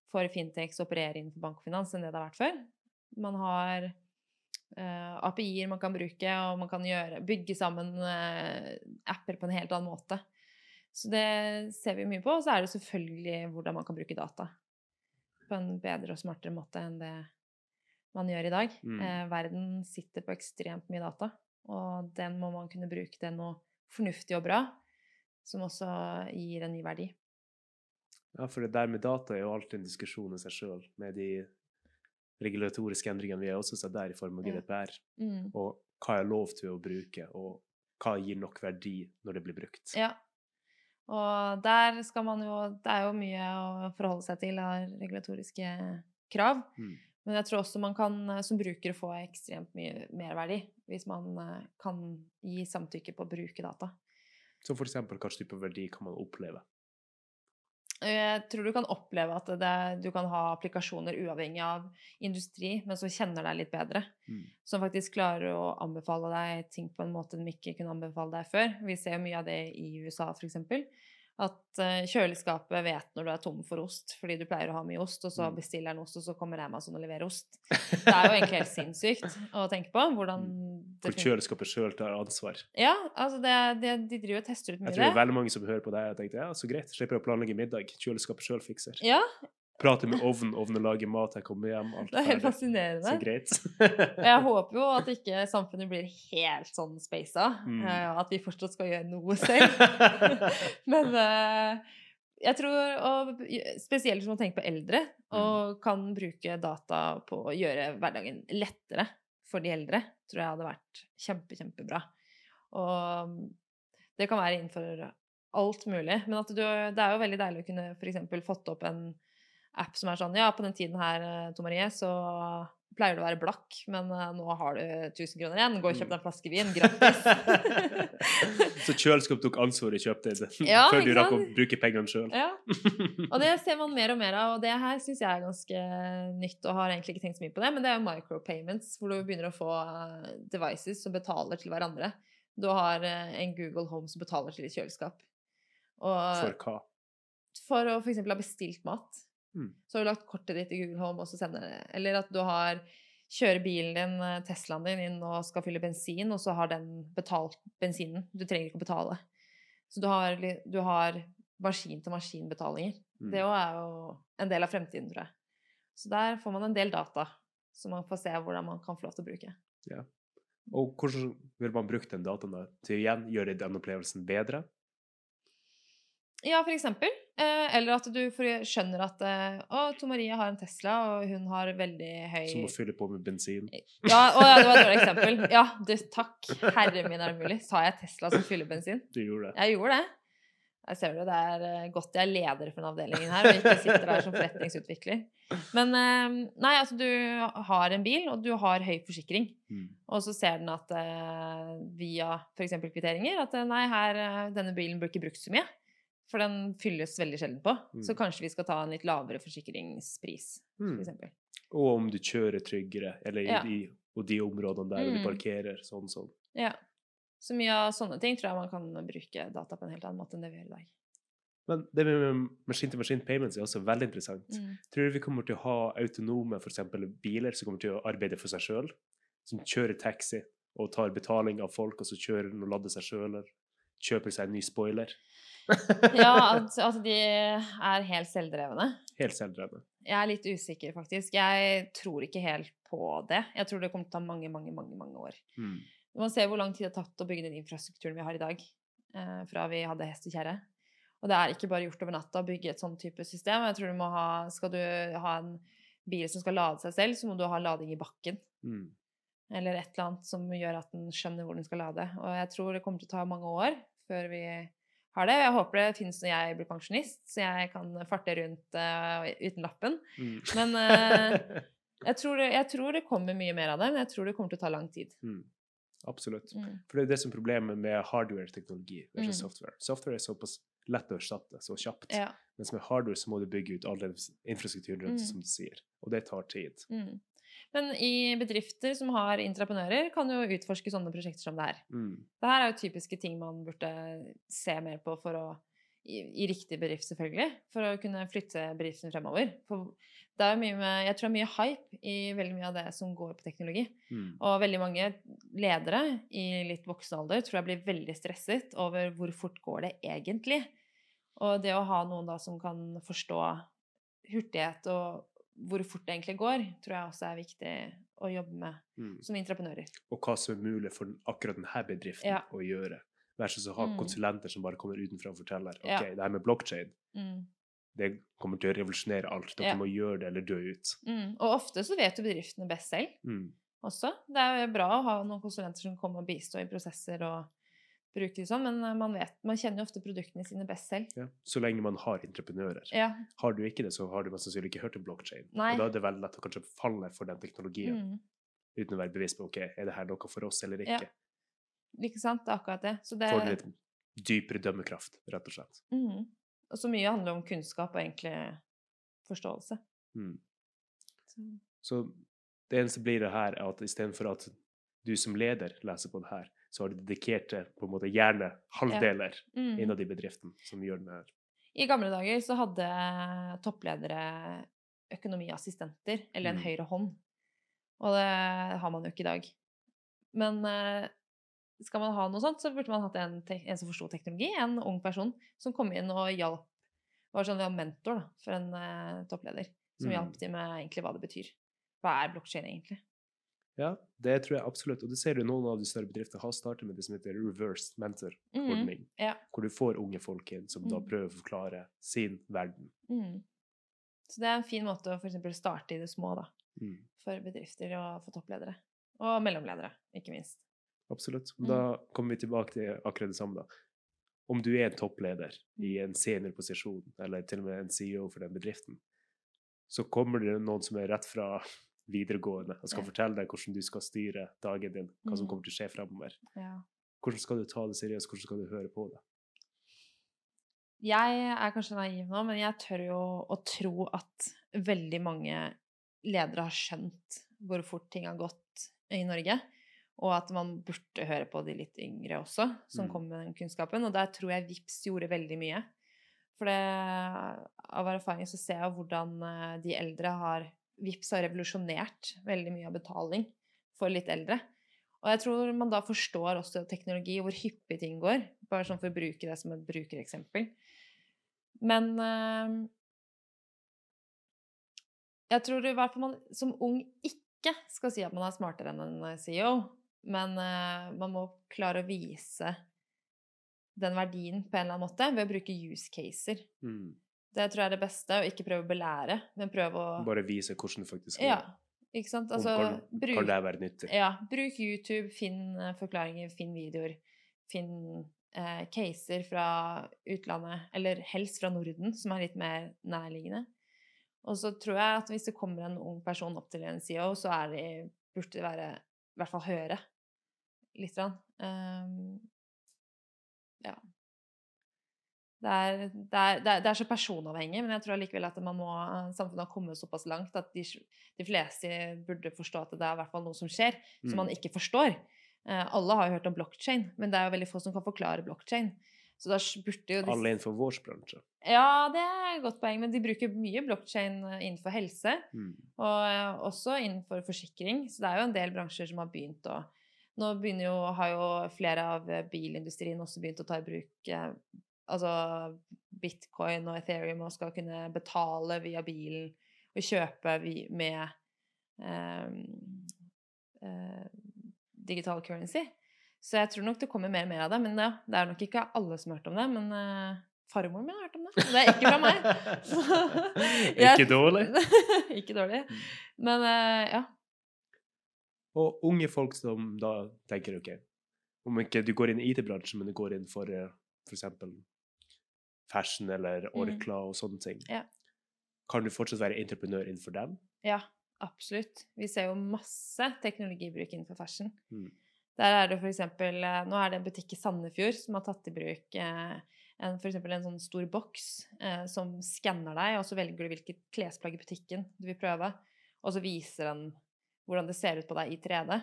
for Fintechs å operere innenfor bankfinans enn det det har vært før. Man har eh, API-er man kan bruke, og man kan gjøre, bygge sammen eh, apper på en helt annen måte. Så det ser vi mye på. Og så er det selvfølgelig hvordan man kan bruke data på en bedre og smartere måte enn det man gjør i dag. Mm. Eh, verden sitter på ekstremt mye data, og den må man kunne bruke til noe fornuftig og bra, som også gir en ny verdi. Ja, for det der med data er jo alltid en diskusjon i seg sjøl, med de regulatoriske endringene vi har også sett der i form av. GDPR. Mm. Og hva er lov til å bruke, og hva gir nok verdi når det blir brukt. Ja. Og der skal man jo Det er jo mye å forholde seg til av regulatoriske krav. Mm. Men jeg tror også man kan som bruker få ekstremt mye merverdi hvis man eh, kan gi samtykke på å bruke data. Så for eksempel, hva type verdi kan man oppleve? Jeg tror du kan oppleve at det, du kan ha applikasjoner uavhengig av industri, men som kjenner deg litt bedre. Mm. Som faktisk klarer å anbefale deg ting på en måte de ikke kunne anbefale deg før. Vi ser jo mye av det i USA, f.eks. At eh, kjøleskapet vet når du er tom for ost, fordi du pleier å ha mye ost, og så Mm. bestiller den ost, og så kommer Amazon og leverer ost. Det er jo egentlig helt sinnssykt å tenke på. hvordan For Hvor kjøleskapet sjøl tar ansvar. Ja, altså det, det, de driver og tester ut mye Jeg tror det er veldig mange som hører på deg og tenker ja, så greit, slipper å planlegge middag. Kjøleskapet sjøl fikser. Ja, Prate med ovnen, ovnen lager mat, jeg kommer hjem, alt det er helt ferdig. fascinerende. Så greit. Jeg håper jo at ikke samfunnet blir helt sånn spasa, Mm. eh, at vi fortsatt skal gjøre noe selv. Men eh, jeg tror, og spesielt som man tenker på eldre, Mm. og kan bruke data på å gjøre hverdagen lettere for de eldre, tror jeg hadde vært kjempe, kjempebra. Og det kan være innenfor alt mulig. Men at du, det er jo veldig deilig å kunne f.eks. fått opp en app som er sånn Ja, på den tiden her, eh, Tom Marie, så pleier du å være blakk, men eh, nå har du 1000 kroner igjen. Gå og kjøp deg en flaske vin. Gratis. så kjøleskap tok ansvar i kjøpte Ja, før du rakk å bruke pengene sjøl. ja. Og det ser man mer og mer av, og det her syns jeg er ganske nytt, og har egentlig ikke tenkt så mye på det, men det er jo micropayments, hvor du begynner å få eh, devices som betaler til hverandre. Du har en Google Home som betaler til ditt kjøleskap. Og For hva? for å f.eks. ha bestilt mat, Mm. så har du lagt kortet ditt i Google Home, og så sender det Eller at du har kjører bilen din, eh, Teslaen din, inn og skal fylle bensin, og så har den betalt bensinen. Du trenger ikke å betale. Så du har, du har maskin-til-maskin-betalinger. Mm. Det òg er jo en del av fremtiden, tror jeg. Så der får man en del data, så man får se hvordan man kan få lov til å bruke. Og hvordan vil man bruke den dataen da? til igjen gjøre den opplevelsen bedre? Ja, for eksempel. Eh, eller at du skjønner at eh, Å, Tom Marie har en Tesla, og hun har veldig høy Som å fylle på med bensin? Ja, å, ja, det var et dårlig eksempel. Ja, du, takk. Herre min, er det mulig? Sa jeg Tesla som fyller bensin? Du gjorde det. Jeg gjorde det. Jeg ser du, Det er eh, godt jeg er leder for den avdelingen her, og ikke sitter der som forretningsutvikler. Men eh, nei, altså du har en bil, og du har høy forsikring. Mm. Og så ser den at eh, via f.eks. kvitteringer at eh, nei, her, eh, denne bilen blir ikke brukt så mye. For den fylles veldig sjelden på. Så Mm. kanskje vi skal ta en litt lavere forsikringspris, for Mm. eksempel. Og om du kjører tryggere, eller i Ja. de, og de områdene der du Mm. parkerer, sånn sånn. Ja. Så mye av sånne ting tror jeg man kan bruke data på en helt annen måte enn det vi gjør i dag. Men det med machine-to-machine payments er også veldig interessant. Mm. Tror du vi kommer til å ha autonome eksempel, biler som kommer til å arbeide for seg sjøl? Som kjører taxi og tar betaling av folk, og så kjører den og lader seg sjøl, eller kjøper seg en ny spoiler? Ja, at, at de er helt selvdrevne. Helt selvdrevne. Jeg er litt usikker, faktisk. Jeg tror ikke helt på det. Jeg tror det kommer til å ta mange, mange, mange, mange år. Mm. Man ser hvor lang tid det har tatt å bygge den infrastrukturen vi har i dag, eh, fra vi hadde hest og kjerre. Og det er ikke bare gjort over natta å bygge et sånn type system. Jeg tror du må ha, Skal du ha en bil som skal lade seg selv, så må du ha lading i bakken. Mm. Eller et eller annet som gjør at den skjønner hvor den skal lade. Og jeg tror det kommer til å ta mange år før vi har det. Jeg håper det finnes når jeg blir pensjonist, så jeg kan farte rundt uh, uten lappen. Mm. Men uh, jeg, tror det, jeg tror det kommer mye mer av det, men jeg tror det kommer til å ta lang tid. Mm. Absolutt. Mm. For det er det som er problemet med hardware-teknologi versus Mm. software. Software er såpass lett å erstatte så kjapt. Ja. Mens med hardware så må du bygge ut all den infrastrukturen rundt, Mm. som du sier. Og det tar tid. Men i bedrifter som har entreprenører, kan jo utforske sånne prosjekter som det her. Mm. Det her er jo typiske ting man burde se mer på for å i, i riktig bedrift, selvfølgelig, for å kunne flytte bedriften fremover. For det er jo mye med, jeg tror det er mye hype i veldig mye av det som går på teknologi. Mm. Og veldig mange ledere i litt voksen alder tror jeg blir veldig stresset over hvor fort går det egentlig. Og det å ha noen da som kan forstå hurtighet og hvor fort det egentlig går, tror jeg også er viktig å jobbe med Mm. som entreprenører. Og hva som er mulig for akkurat denne bedriften Ja. å gjøre. Versus å ha Mm. konsulenter som bare kommer utenfra og forteller ok, Ja. det her med blokkjede Mm. det kommer til å revolusjonere alt. Dere Ja. må gjøre det eller dø ut. Mm. Og ofte så vet jo bedriftene best selv Mm. også. Det er jo bra å ha noen konsulenter som kommer og bistår i prosesser og bruker det sånn, men eh, man, vet, man kjenner jo ofte produktene sine best selv. Ja. Så lenge man har entreprenører. Ja. Har du ikke det, så har du mest sannsynlig ikke hørt om blokkjede. Og da er det veldig lett å kanskje falle for den teknologien Mm. uten å være bevisst på ok, er det her noe for oss eller ikke. Ja. ikke. Sant? Det er akkurat det. Så det Får du litt dypere dømmekraft, rett og slett. mm. Og så mye handler om kunnskap og egentlig forståelse. Mm. Så, Så det eneste blir det her, er at istedenfor at du som leder leser på det her, så har de dedikerte på en måte gjerne halvdeler ja. mm. innad i bedriften som gjør det her. I gamle dager så hadde toppledere økonomiassistenter, eller en Mm. høyre hånd. Og det har man jo ikke i dag. Men eh, skal man ha noe sånt, så burde man hatt en, en som forsto teknologi, en ung person som kom inn og hjalp Var sånn ja, mentor da, for en eh, toppleder. Som Mm. hjalp dem med egentlig hva det betyr. Hva er blokkjede egentlig? Ja, det tror jeg absolutt. Og det ser du noen av de større bedriftene har startet med det som heter reverse mentor-ordning. Mm, ja. Hvor du får unge folk inn som da Mm. prøver å forklare sin verden. Mm. Så det er en fin måte å eksempel starte i det små, da. Mm. For bedrifter og for toppledere. Og mellomledere, ikke minst. Absolutt. Mm. Da kommer vi tilbake til akkurat det samme, da. Om du er en toppleder Mm. i en seniorposisjon, eller til og med en CEO for den bedriften, så kommer det noen som er rett fra videregående og skal Ja. fortelle deg hvordan du skal styre dagen din, hva som Mm. kommer til å skje fremover. Ja. Hvordan skal du ta det seriøst? Hvordan skal du høre på det? Jeg er kanskje naiv nå, men jeg tør jo å tro at veldig mange ledere har skjønt hvor fort ting har gått i Norge. Og at man burde høre på de litt yngre også, som Mm. kom med den kunnskapen. Og der tror jeg VIPS gjorde veldig mye. For det, av erfaring så ser jeg hvordan eh, de eldre har VIPS har revolusjonert veldig mye av betaling for litt eldre. Og jeg tror man da forstår også teknologi, hvor hyppig ting går. Bare sånn for å bruke det som et brukereksempel. Men eh, jeg tror i hvert fall man som ung ikke skal si at man er smartere enn en eh, CEO, men eh, man må klare å vise den verdien på en eller annen måte ved å bruke use caser. Mm. Det tror jeg er det beste, å ikke prøve å belære, men prøve å Bare vise hvordan det faktisk Ja, ikke sant? Altså, kan, bruk, kan det være nyttig? ja, bruk YouTube, finn eh, forklaringer, finn videoer, finn eh, caser fra utlandet, eller helst fra Norden, som er litt mer nærliggende. Og så tror jeg at hvis det kommer en ung person opp til en CEO, så er det, burde det være I hvert fall høre litt. Grann. Um, ja. Det er, det, er, det, er, så personavhengig, men jeg tror likevel at man må, samfunnet har kommet såpass langt at de, de fleste burde forstå at det er hvert fall noe som skjer, som Mm. man ikke forstår. Eh, alle har jo hørt om blokkjede, men det er jo veldig få som kan forklare blokkjede. Så da burde jo disse Alle innenfor vår bransje. Ja, det er et godt poeng, men de bruker mye blokkjede innenfor helse. Mm. Og eh, også innenfor forsikring. Så det er jo en del bransjer som har begynt å Nå jo, har jo flere av eh, bilindustrien også begynt å ta i bruk eh, altså bitcoin og Ethereum og skal kunne betale via bilen og kjøpe med eh, eh, digital currency. Så jeg tror nok det kommer mer og mer av det. Men ja, det er nok ikke alle som har hørt om det. Men eh, farmoren min har hørt om det. Det er ikke fra meg. Ikke dårlig. ikke dårlig. Men eh, ja. Og unge folk som da tenker OK, om ikke du går inn i IT-bransjen, men du går inn for f.eks. fashion eller Orkla og sånne ting, Mm. Ja. kan du fortsatt være entreprenør innenfor dem? Ja, absolutt. Vi ser jo masse teknologibruk innenfor fashion. Mm. Der er det eksempel, eh, Nå er det en butikk i Sandefjord som har tatt i bruk eh, en, for en sånn stor boks eh, som skanner deg, og så velger du hvilket klesplagg i butikken du vil prøve. Og så viser den hvordan det ser ut på deg i 3D.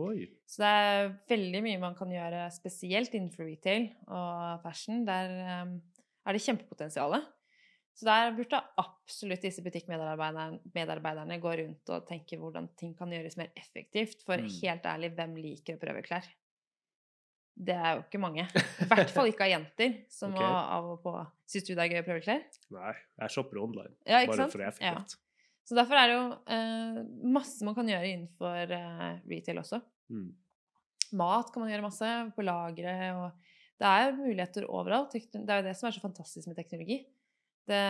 Oi. Så det er veldig mye man kan gjøre spesielt innenfor retail og fashion. Der eh, er det kjempepotensial. Så der burde absolutt disse butikkmedarbeiderne gå rundt og tenke hvordan ting kan gjøres mer effektivt. For Mm. helt ærlig, hvem liker å prøve klær? Det er jo ikke mange. I hvert fall ikke av jenter som okay. av og på Syns du det er gøy å prøve klær? Nei, jeg shopper online. Ja, ikke Bare sant? for det er Ja. effektivt. Så derfor er det jo eh, masse man kan gjøre innenfor eh, retail også. Mm. Mat kan man gjøre masse, på lagre og Det er muligheter overalt. Det er jo det som er så fantastisk med teknologi. Det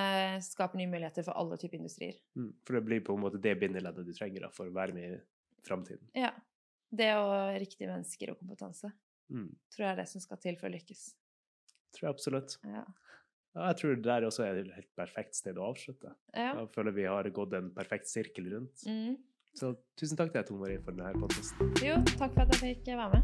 skaper nye muligheter for alle typer industrier. Mm. For det blir på en måte det bindeleddet du trenger da, for å være med i framtiden. Ja. Det og riktige mennesker og kompetanse Mm. tror jeg er det som skal til for å lykkes. Tror jeg absolutt. Ja. Ja, jeg tror det der også er et helt perfekt sted å avslutte. ja. Jeg føler vi har gått en perfekt sirkel rundt. Mm. Så tusen takk til deg, Tone Marie, for denne podkasten. Jo, takk for at jeg fikk være med.